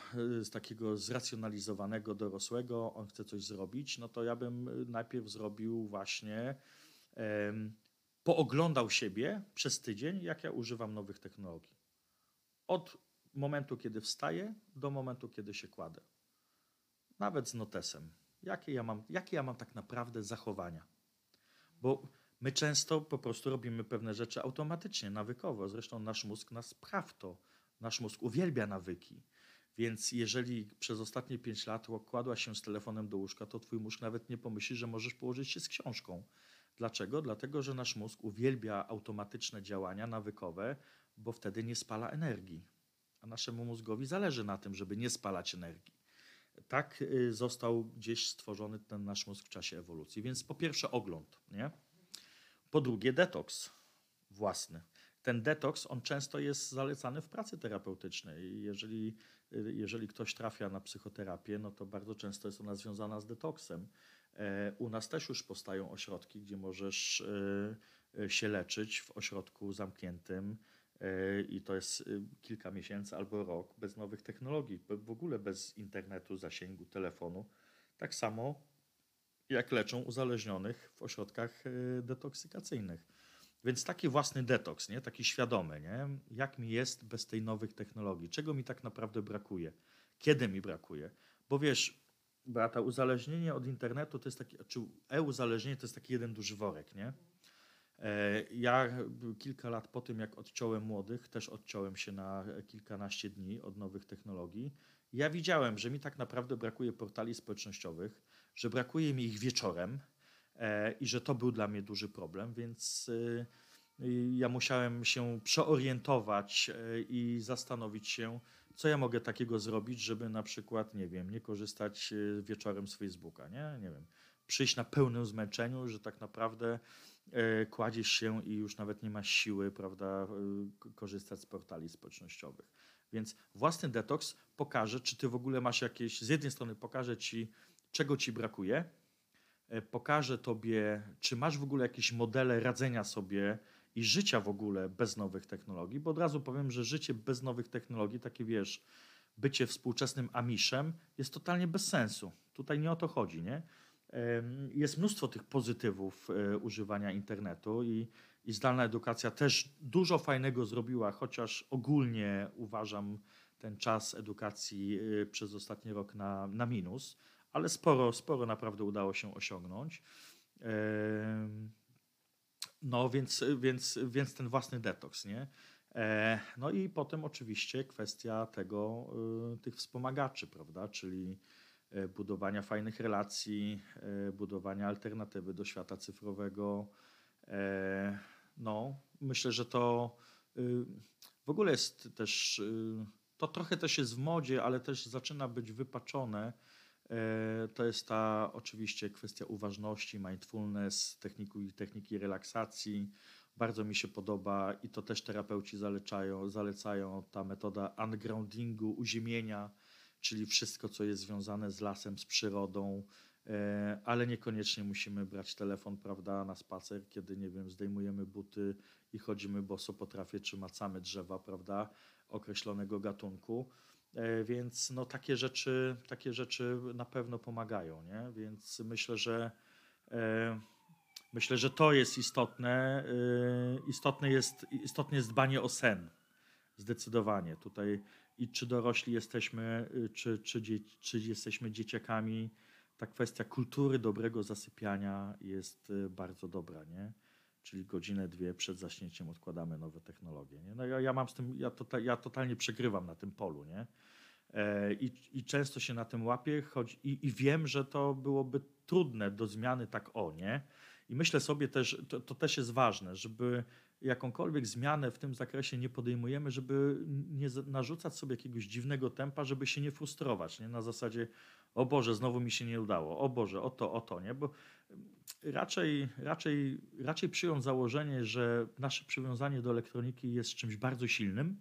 z takiego zracjonalizowanego dorosłego, on chce coś zrobić, no to ja bym najpierw zrobił właśnie pooglądał siebie przez tydzień, jak ja używam nowych technologii. Od momentu, kiedy wstaję, do momentu, kiedy się kładę. Nawet z notesem. Jakie ja mam, jakie ja mam tak naprawdę zachowania? Bo my często po prostu robimy pewne rzeczy automatycznie, nawykowo. Zresztą nasz mózg nas pcha w to. Nasz mózg uwielbia nawyki. Więc jeżeli przez ostatnie 5 lat kładłaś się z telefonem do łóżka, to twój mózg nawet nie pomyśli, że możesz położyć się z książką. Dlaczego? Dlatego, że nasz mózg uwielbia automatyczne działania nawykowe, bo wtedy nie spala energii. A naszemu mózgowi zależy na tym, żeby nie spalać energii. Tak y, został gdzieś stworzony ten nasz mózg w czasie ewolucji. Więc po pierwsze ogląd, nie? Po drugie detoks własny. Ten detoks, on często jest zalecany w pracy terapeutycznej. Jeżeli, y, jeżeli ktoś trafia na psychoterapię, no to bardzo często jest ona związana z detoksem. E, u nas też już powstają ośrodki, gdzie możesz e, e, się leczyć w ośrodku zamkniętym i to jest kilka miesięcy albo rok bez nowych technologii, w ogóle bez internetu, zasięgu, telefonu. Tak samo jak leczą uzależnionych w ośrodkach detoksykacyjnych. Więc taki własny detoks, nie? taki świadomy, nie? jak mi jest bez tej nowych technologii, czego mi tak naprawdę brakuje, kiedy mi brakuje. Bo wiesz, Beata, uzależnienie od internetu to jest taki, czy e-uzależnienie to jest taki jeden duży worek, nie? E, ja kilka lat po tym, jak odciąłem młodych, też odciąłem się na kilkanaście dni od nowych technologii. Ja widziałem, że mi tak naprawdę brakuje portali społecznościowych, że brakuje mi ich wieczorem e, i że to był dla mnie duży problem, więc e, ja musiałem się przeorientować i zastanowić się, co ja mogę takiego zrobić, żeby na przykład, nie wiem, nie korzystać e, wieczorem z Facebooka, nie? Nie wiem, przyjść na pełnym zmęczeniu, że tak naprawdę e, kładziesz się i już nawet nie masz siły, prawda, e, korzystać z portali społecznościowych. Więc własny detoks pokaże, czy ty w ogóle masz jakieś, z jednej strony pokaże ci, czego ci brakuje, pokaże tobie, czy masz w ogóle jakieś modele radzenia sobie i życia w ogóle bez nowych technologii, bo od razu powiem, że życie bez nowych technologii, takie wiesz, bycie współczesnym amiszem jest totalnie bez sensu. Tutaj nie o to chodzi, nie? Jest mnóstwo tych pozytywów e, używania internetu i, i zdalna edukacja też dużo fajnego zrobiła, chociaż ogólnie uważam ten czas edukacji e, przez ostatni rok na, na minus, ale sporo, sporo naprawdę udało się osiągnąć. No więc, więc, więc ten własny detoks, nie? E, no i potem oczywiście kwestia tego, y, tych wspomagaczy, prawda? Czyli e, budowania fajnych relacji, e, budowania alternatywy do świata cyfrowego. No, myślę, że to y, w ogóle jest też, y, to trochę też jest w modzie, ale też zaczyna być wypaczone to jest ta oczywiście kwestia uważności, mindfulness, techniki, techniki relaksacji. Bardzo mi się podoba i to też terapeuci zalecają, zalecają ta metoda ungroundingu, uziemienia, czyli wszystko, co jest związane z lasem, z przyrodą, e, ale niekoniecznie musimy brać telefon, prawda, na spacer, kiedy, nie wiem, zdejmujemy buty i chodzimy boso po czy macamy drzewa, prawda, określonego gatunku. E, więc no, takie, rzeczy, takie rzeczy na pewno pomagają. Nie? Więc myślę, że e, myślę, że to jest istotne. E, istotne jest, istotne jest dbanie o sen. Zdecydowanie. Tutaj i czy dorośli jesteśmy, czy, czy, czy jesteśmy dzieciakami, ta kwestia kultury dobrego zasypiania jest bardzo dobra, nie? Czyli godzinę, dwie przed zaśnięciem odkładamy nowe technologie. Nie? No ja, ja mam z tym, ja, to, ja totalnie przegrywam na tym polu, nie? E, I, I, często się na tym łapię choć, i, i, wiem, że to byłoby trudne do zmiany tak o, nie? I myślę sobie też, to, to też jest ważne, żeby jakąkolwiek zmianę w tym zakresie nie podejmujemy, żeby nie narzucać sobie jakiegoś dziwnego tempa, żeby się nie frustrować, nie? Na zasadzie, o Boże, znowu mi się nie udało, o Boże, o to, o to, nie? Bo raczej, raczej, raczej przyjąć założenie, że nasze przywiązanie do elektroniki jest czymś bardzo silnym,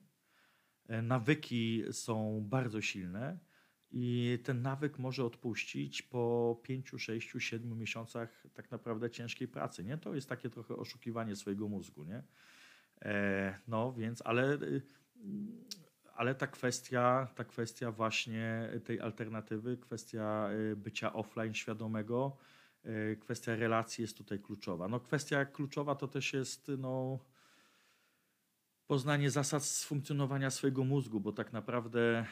e, nawyki są bardzo silne i ten nawyk może odpuścić po 5, 6, 7 miesiącach tak naprawdę ciężkiej pracy. Nie? To jest takie trochę oszukiwanie swojego mózgu. Nie? E, no więc, ale, ale ta kwestia, ta kwestia właśnie tej alternatywy, kwestia e, bycia offline świadomego, kwestia relacji jest tutaj kluczowa. No, kwestia kluczowa to też jest no, poznanie zasad funkcjonowania swojego mózgu, bo tak naprawdę e,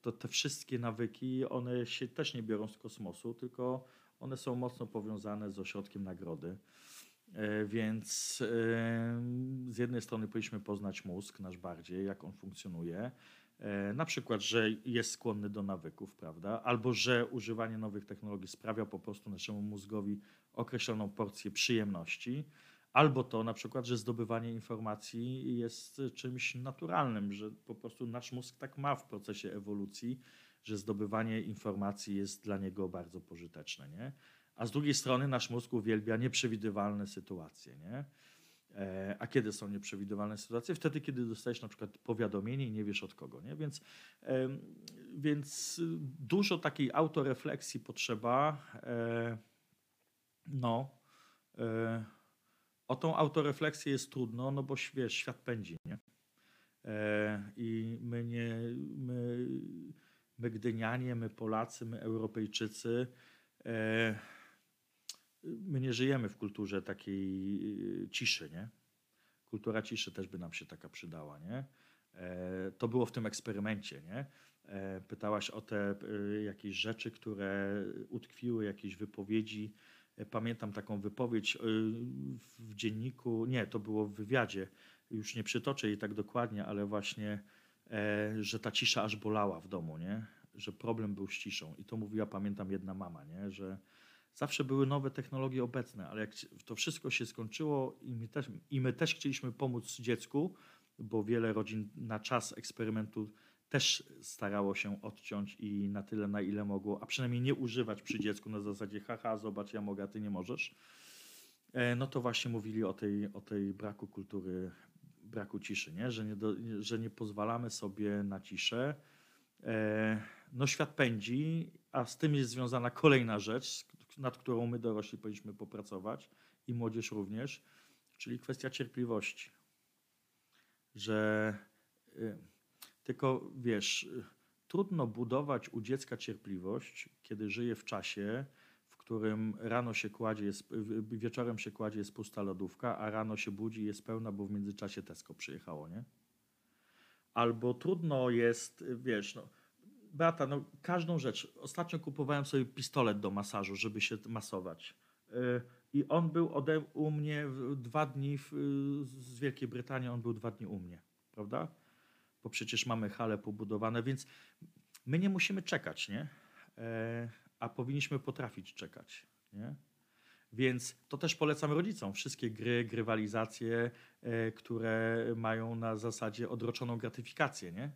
to te wszystkie nawyki, one się też nie biorą z kosmosu, tylko one są mocno powiązane z ośrodkiem nagrody. E, więc e, z jednej strony powinniśmy poznać mózg nasz bardziej, jak on funkcjonuje. Na przykład, że jest skłonny do nawyków, prawda? Albo że używanie nowych technologii sprawia po prostu naszemu mózgowi określoną porcję przyjemności Albo to na przykład, że zdobywanie informacji jest czymś naturalnym, że po prostu nasz mózg tak ma w procesie ewolucji, że zdobywanie informacji jest dla niego bardzo pożyteczne. Nie? A z drugiej strony nasz mózg uwielbia nieprzewidywalne sytuacje. Nie? E, a kiedy są nieprzewidywalne sytuacje? Wtedy, kiedy dostajesz na przykład powiadomienie i nie wiesz od kogo. Nie? Więc, więc dużo takiej autorefleksji potrzeba. E, no, e, o tą autorefleksję jest trudno, no bo wiesz, świat pędzi, nie? I my nie, my, my Gdynianie, my Polacy, my Europejczycy, my nie żyjemy w kulturze takiej e, ciszy, nie? Kultura ciszy też by nam się taka przydała, nie? E, to było w tym eksperymencie, nie? E, pytałaś o te e, jakieś rzeczy, które utkwiły, jakieś wypowiedzi, Pamiętam taką wypowiedź y, w dzienniku, nie, to było w wywiadzie, już nie przytoczę jej tak dokładnie, ale właśnie, e, że ta cisza aż bolała w domu, nie? że problem był z ciszą. I to mówiła, pamiętam, jedna mama, nie? że zawsze były nowe technologie obecne, ale jak to wszystko się skończyło i my też, i my też chcieliśmy pomóc dziecku, bo wiele rodzin na czas eksperymentu też starało się odciąć i na tyle, na ile mogło, a przynajmniej nie używać przy dziecku na zasadzie haha, zobacz, ja mogę, a ty nie możesz. E, no to właśnie mówili o tej, o tej braku kultury, braku ciszy, nie? Że, nie do, że nie pozwalamy sobie na ciszę. E, no świat pędzi, a z tym jest związana kolejna rzecz, nad którą my dorośli powinniśmy popracować i młodzież również, czyli kwestia cierpliwości. Że y, tylko wiesz, trudno budować u dziecka cierpliwość, kiedy żyje w czasie, w którym rano się kładzie, jest, wieczorem się kładzie, jest pusta lodówka, a rano się budzi, jest pełna, bo w międzyczasie Tesco przyjechało, nie? Albo trudno jest, wiesz, no, Beata, no, każdą rzecz. Ostatnio kupowałem sobie pistolet do masażu, żeby się masować. Y, I on był ode, u mnie dwa dni w, z Wielkiej Brytanii, on był dwa dni u mnie, prawda? bo przecież mamy hale pobudowane, więc my nie musimy czekać, nie? E, a powinniśmy potrafić czekać, nie? Więc to też polecam rodzicom. Wszystkie gry, grywalizacje, e, które mają na zasadzie odroczoną gratyfikację, nie?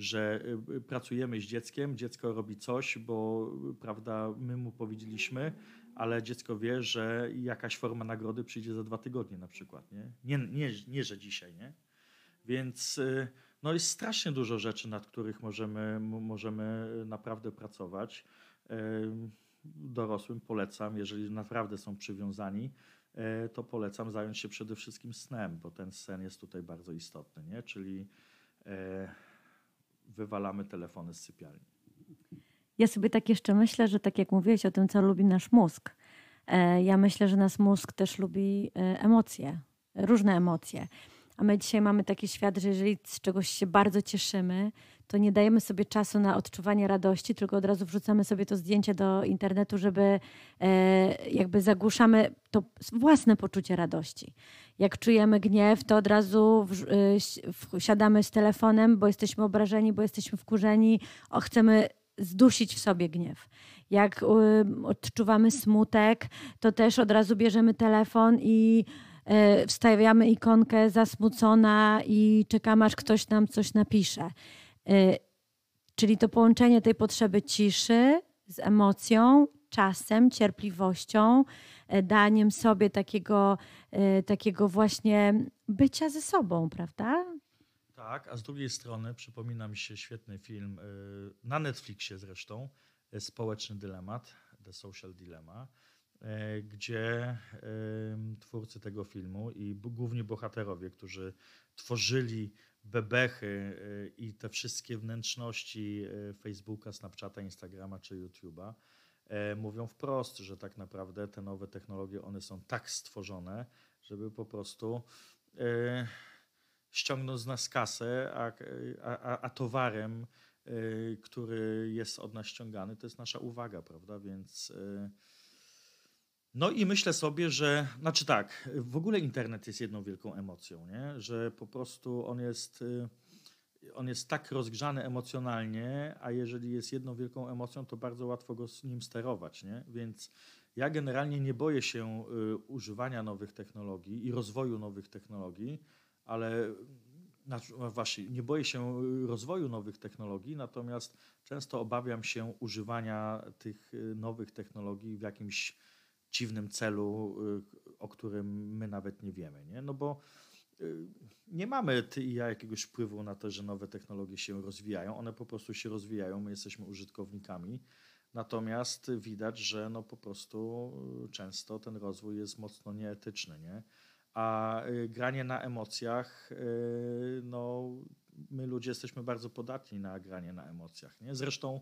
Że e, pracujemy z dzieckiem, dziecko robi coś, bo prawda, my mu powiedzieliśmy, ale dziecko wie, że jakaś forma nagrody przyjdzie za dwa tygodnie na przykład, nie? Nie, nie, nie że dzisiaj, nie? Więc no jest strasznie dużo rzeczy, nad których możemy, możemy naprawdę pracować. Dorosłym polecam, jeżeli naprawdę są przywiązani, e, to polecam zająć się przede wszystkim snem, bo ten sen jest tutaj bardzo istotny, nie? czyli e, wywalamy telefony z sypialni. Ja sobie tak jeszcze myślę, że tak jak mówiłeś o tym, co lubi nasz mózg, e, ja myślę, że nasz mózg też lubi emocje, różne emocje A my dzisiaj mamy taki świat, że jeżeli z czegoś się bardzo cieszymy, to nie dajemy sobie czasu na odczuwanie radości, tylko od razu wrzucamy sobie to zdjęcie do internetu, żeby e, jakby zagłuszamy to własne poczucie radości. Jak czujemy gniew, to od razu w, siadamy z telefonem, bo jesteśmy obrażeni, bo jesteśmy wkurzeni, o, chcemy zdusić w sobie gniew. Jak y, odczuwamy smutek, to też od razu bierzemy telefon i wstawiamy ikonkę zasmucona i czekamy, aż ktoś nam coś napisze. Y, czyli to połączenie tej potrzeby ciszy z emocją, czasem, cierpliwością, y, daniem sobie takiego, takiego właśnie bycia ze sobą, prawda? Tak, a z drugiej strony przypomina mi się świetny film na Netflixie zresztą, Społeczny Dylemat, The Social Dilemma, gdzie twórcy tego filmu i główni bohaterowie, którzy tworzyli bebechy y, i te wszystkie wnętrzności y, Facebooka, Snapchata, Instagrama czy YouTube'a e, mówią wprost, że tak naprawdę te nowe technologie, one są tak stworzone, żeby po prostu e, ściągnąć z nas kasę, a, a, a towarem, e, który jest od nas ściągany, to jest nasza uwaga, prawda? Więc no i myślę sobie, że, znaczy tak, w ogóle internet jest jedną wielką emocją, nie? że po prostu on jest, y, on jest tak rozgrzany emocjonalnie, a jeżeli jest jedną wielką emocją, to bardzo łatwo go z nim sterować. Nie? Więc ja generalnie nie boję się y, używania nowych technologii i rozwoju nowych technologii, ale znaczy, właśnie, nie boję się y, rozwoju nowych technologii, natomiast często obawiam się używania tych nowych technologii w jakimś dziwnym celu, y, o którym my nawet nie wiemy. Nie? No bo y, nie mamy ty i ja jakiegoś wpływu na to, że nowe technologie się rozwijają. One po prostu się rozwijają, my jesteśmy użytkownikami. Natomiast widać, że no po prostu y, często ten rozwój jest mocno nieetyczny. Nie? A granie na emocjach, no my ludzie jesteśmy bardzo podatni na granie na emocjach. Nie? Zresztą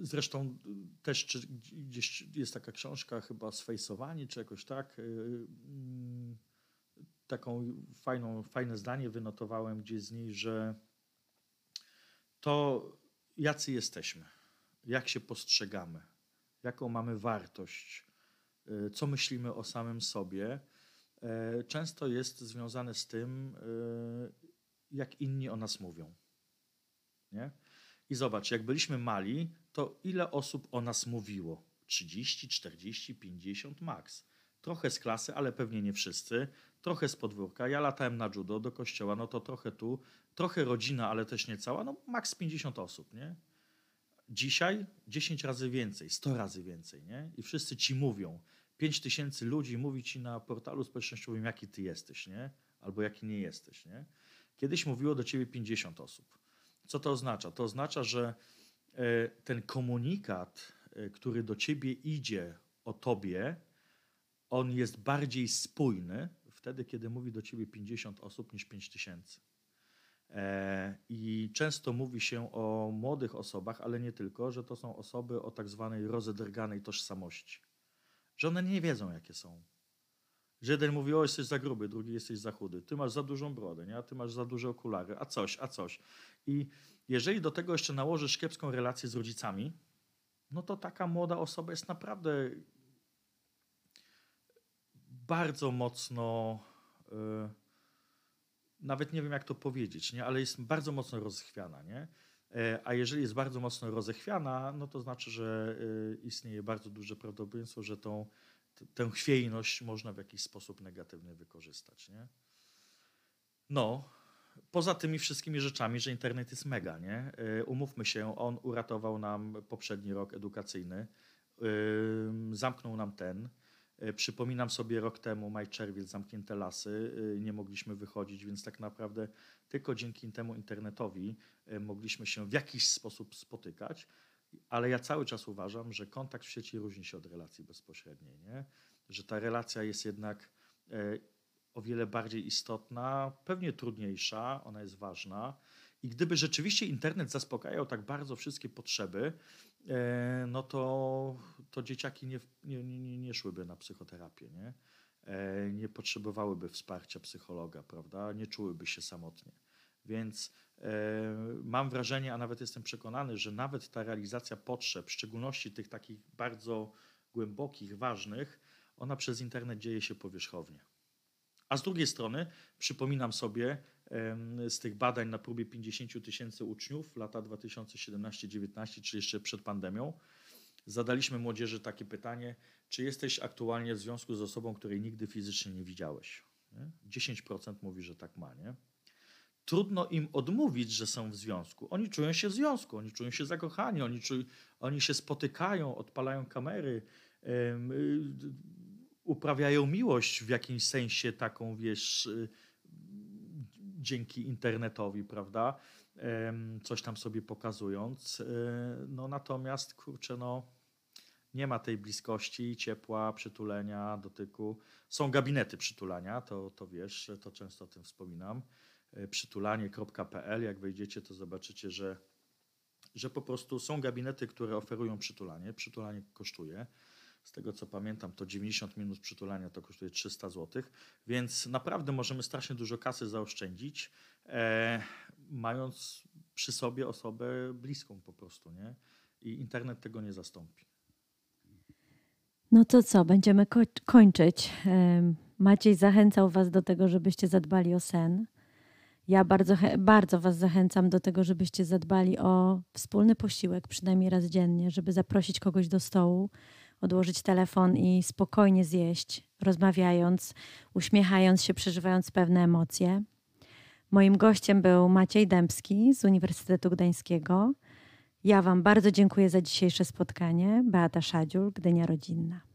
Zresztą też czy, gdzieś jest taka książka chyba Sfejsowanie, czy jakoś tak. Y, mm, taką fajną, fajne zdanie wynotowałem gdzieś z niej, że to jacy jesteśmy, jak się postrzegamy, jaką mamy wartość, y, co myślimy o samym sobie, y, często jest związane z tym, jak inni o nas mówią. Nie? I zobacz, jak byliśmy mali, to ile osób o nas mówiło? 30, 40, 50 max. Trochę z klasy, ale pewnie nie wszyscy. Trochę z podwórka. Ja latałem na judo do kościoła, no to trochę tu. Trochę rodzina, ale też nie cała. No max 50 osób, nie? Dzisiaj 10 razy więcej, 100 razy więcej, nie? I wszyscy ci mówią. 5 tysięcy ludzi mówi ci na portalu społecznościowym, jaki ty jesteś, nie? Albo jaki nie jesteś, nie? Kiedyś mówiło do ciebie 50 osób. Co to oznacza? To oznacza, że e, ten komunikat, e, który do ciebie idzie o tobie, on jest bardziej spójny wtedy, kiedy mówi do ciebie 50 osób niż 5 tysięcy. E, I często mówi się o młodych osobach, ale nie tylko, że to są osoby o tak zwanej rozedrganej tożsamości. Że one nie wiedzą, jakie są. Że jeden mówi, o jesteś za gruby, drugi jesteś za chudy, ty masz za dużą brodę, nie? a ty masz za duże okulary, a coś, a coś. I jeżeli do tego jeszcze nałożysz kiepską relację z rodzicami, no to taka młoda osoba jest naprawdę bardzo mocno, yy, nawet nie wiem jak to powiedzieć, nie? ale jest bardzo mocno rozchwiana. Nie? E, a jeżeli jest bardzo mocno rozechwiana, no to znaczy, że y, istnieje bardzo duże prawdopodobieństwo, że tą, tę chwiejność można w jakiś sposób negatywnie wykorzystać. Nie? No, poza tymi wszystkimi rzeczami, że internet jest mega, nie? Y, umówmy się, on uratował nam poprzedni rok edukacyjny, zamknął nam ten. Y, przypominam sobie rok temu, maj, czerwiec, zamknięte lasy, y, nie mogliśmy wychodzić, więc tak naprawdę tylko dzięki temu internetowi mogliśmy się w jakiś sposób spotykać. Ale ja cały czas uważam, że kontakt w sieci różni się od relacji bezpośredniej, nie? że ta relacja jest jednak o wiele bardziej istotna, pewnie trudniejsza, ona jest ważna. I gdyby rzeczywiście internet zaspokajał tak bardzo wszystkie potrzeby, e, no to, to dzieciaki nie, nie, nie, nie szłyby na psychoterapię. Nie? e, nie potrzebowałyby wsparcia psychologa, prawda? Nie czułyby się samotnie. Więc e, mam wrażenie, a nawet jestem przekonany, że nawet ta realizacja potrzeb, w szczególności tych takich bardzo głębokich, ważnych, ona przez internet dzieje się powierzchownie. A z drugiej strony przypominam sobie z tych badań na próbie 50 tysięcy uczniów lata 2017-19, czyli jeszcze przed pandemią, zadaliśmy młodzieży takie pytanie, czy jesteś aktualnie w związku z osobą, której nigdy fizycznie nie widziałeś? Nie? 10% mówi, że tak ma. Nie? Trudno im odmówić, że są w związku. Oni czują się w związku, oni czują się zakochani, oni, czują, oni się spotykają, odpalają kamery, uprawiają miłość w jakimś sensie taką, wiesz, y, dzięki internetowi, prawda? Coś tam sobie pokazując. Y, no natomiast, kurczę, no nie ma tej bliskości, ciepła, przytulenia, dotyku. Są gabinety przytulania, to, to wiesz, to często o tym wspominam. Y, przytulanie.pl, jak wejdziecie, to zobaczycie, że, że po prostu są gabinety, które oferują przytulanie. Przytulanie kosztuje z tego co pamiętam, to 90 minut przytulania to kosztuje 300 zł, więc naprawdę możemy strasznie dużo kasy zaoszczędzić, e, mając przy sobie osobę bliską po prostu, nie? I internet tego nie zastąpi. No to co, będziemy ko kończyć. Maciej zachęcał Was do tego, żebyście zadbali o sen. Ja bardzo, bardzo Was zachęcam do tego, żebyście zadbali o wspólny posiłek, przynajmniej raz dziennie, żeby zaprosić kogoś do stołu, odłożyć telefon i spokojnie zjeść, rozmawiając, uśmiechając się, przeżywając pewne emocje. Moim gościem był Maciej Dębski z Uniwersytetu Gdańskiego. Ja Wam bardzo dziękuję za dzisiejsze spotkanie. Beata Szadziul, Gdynia Rodzinna.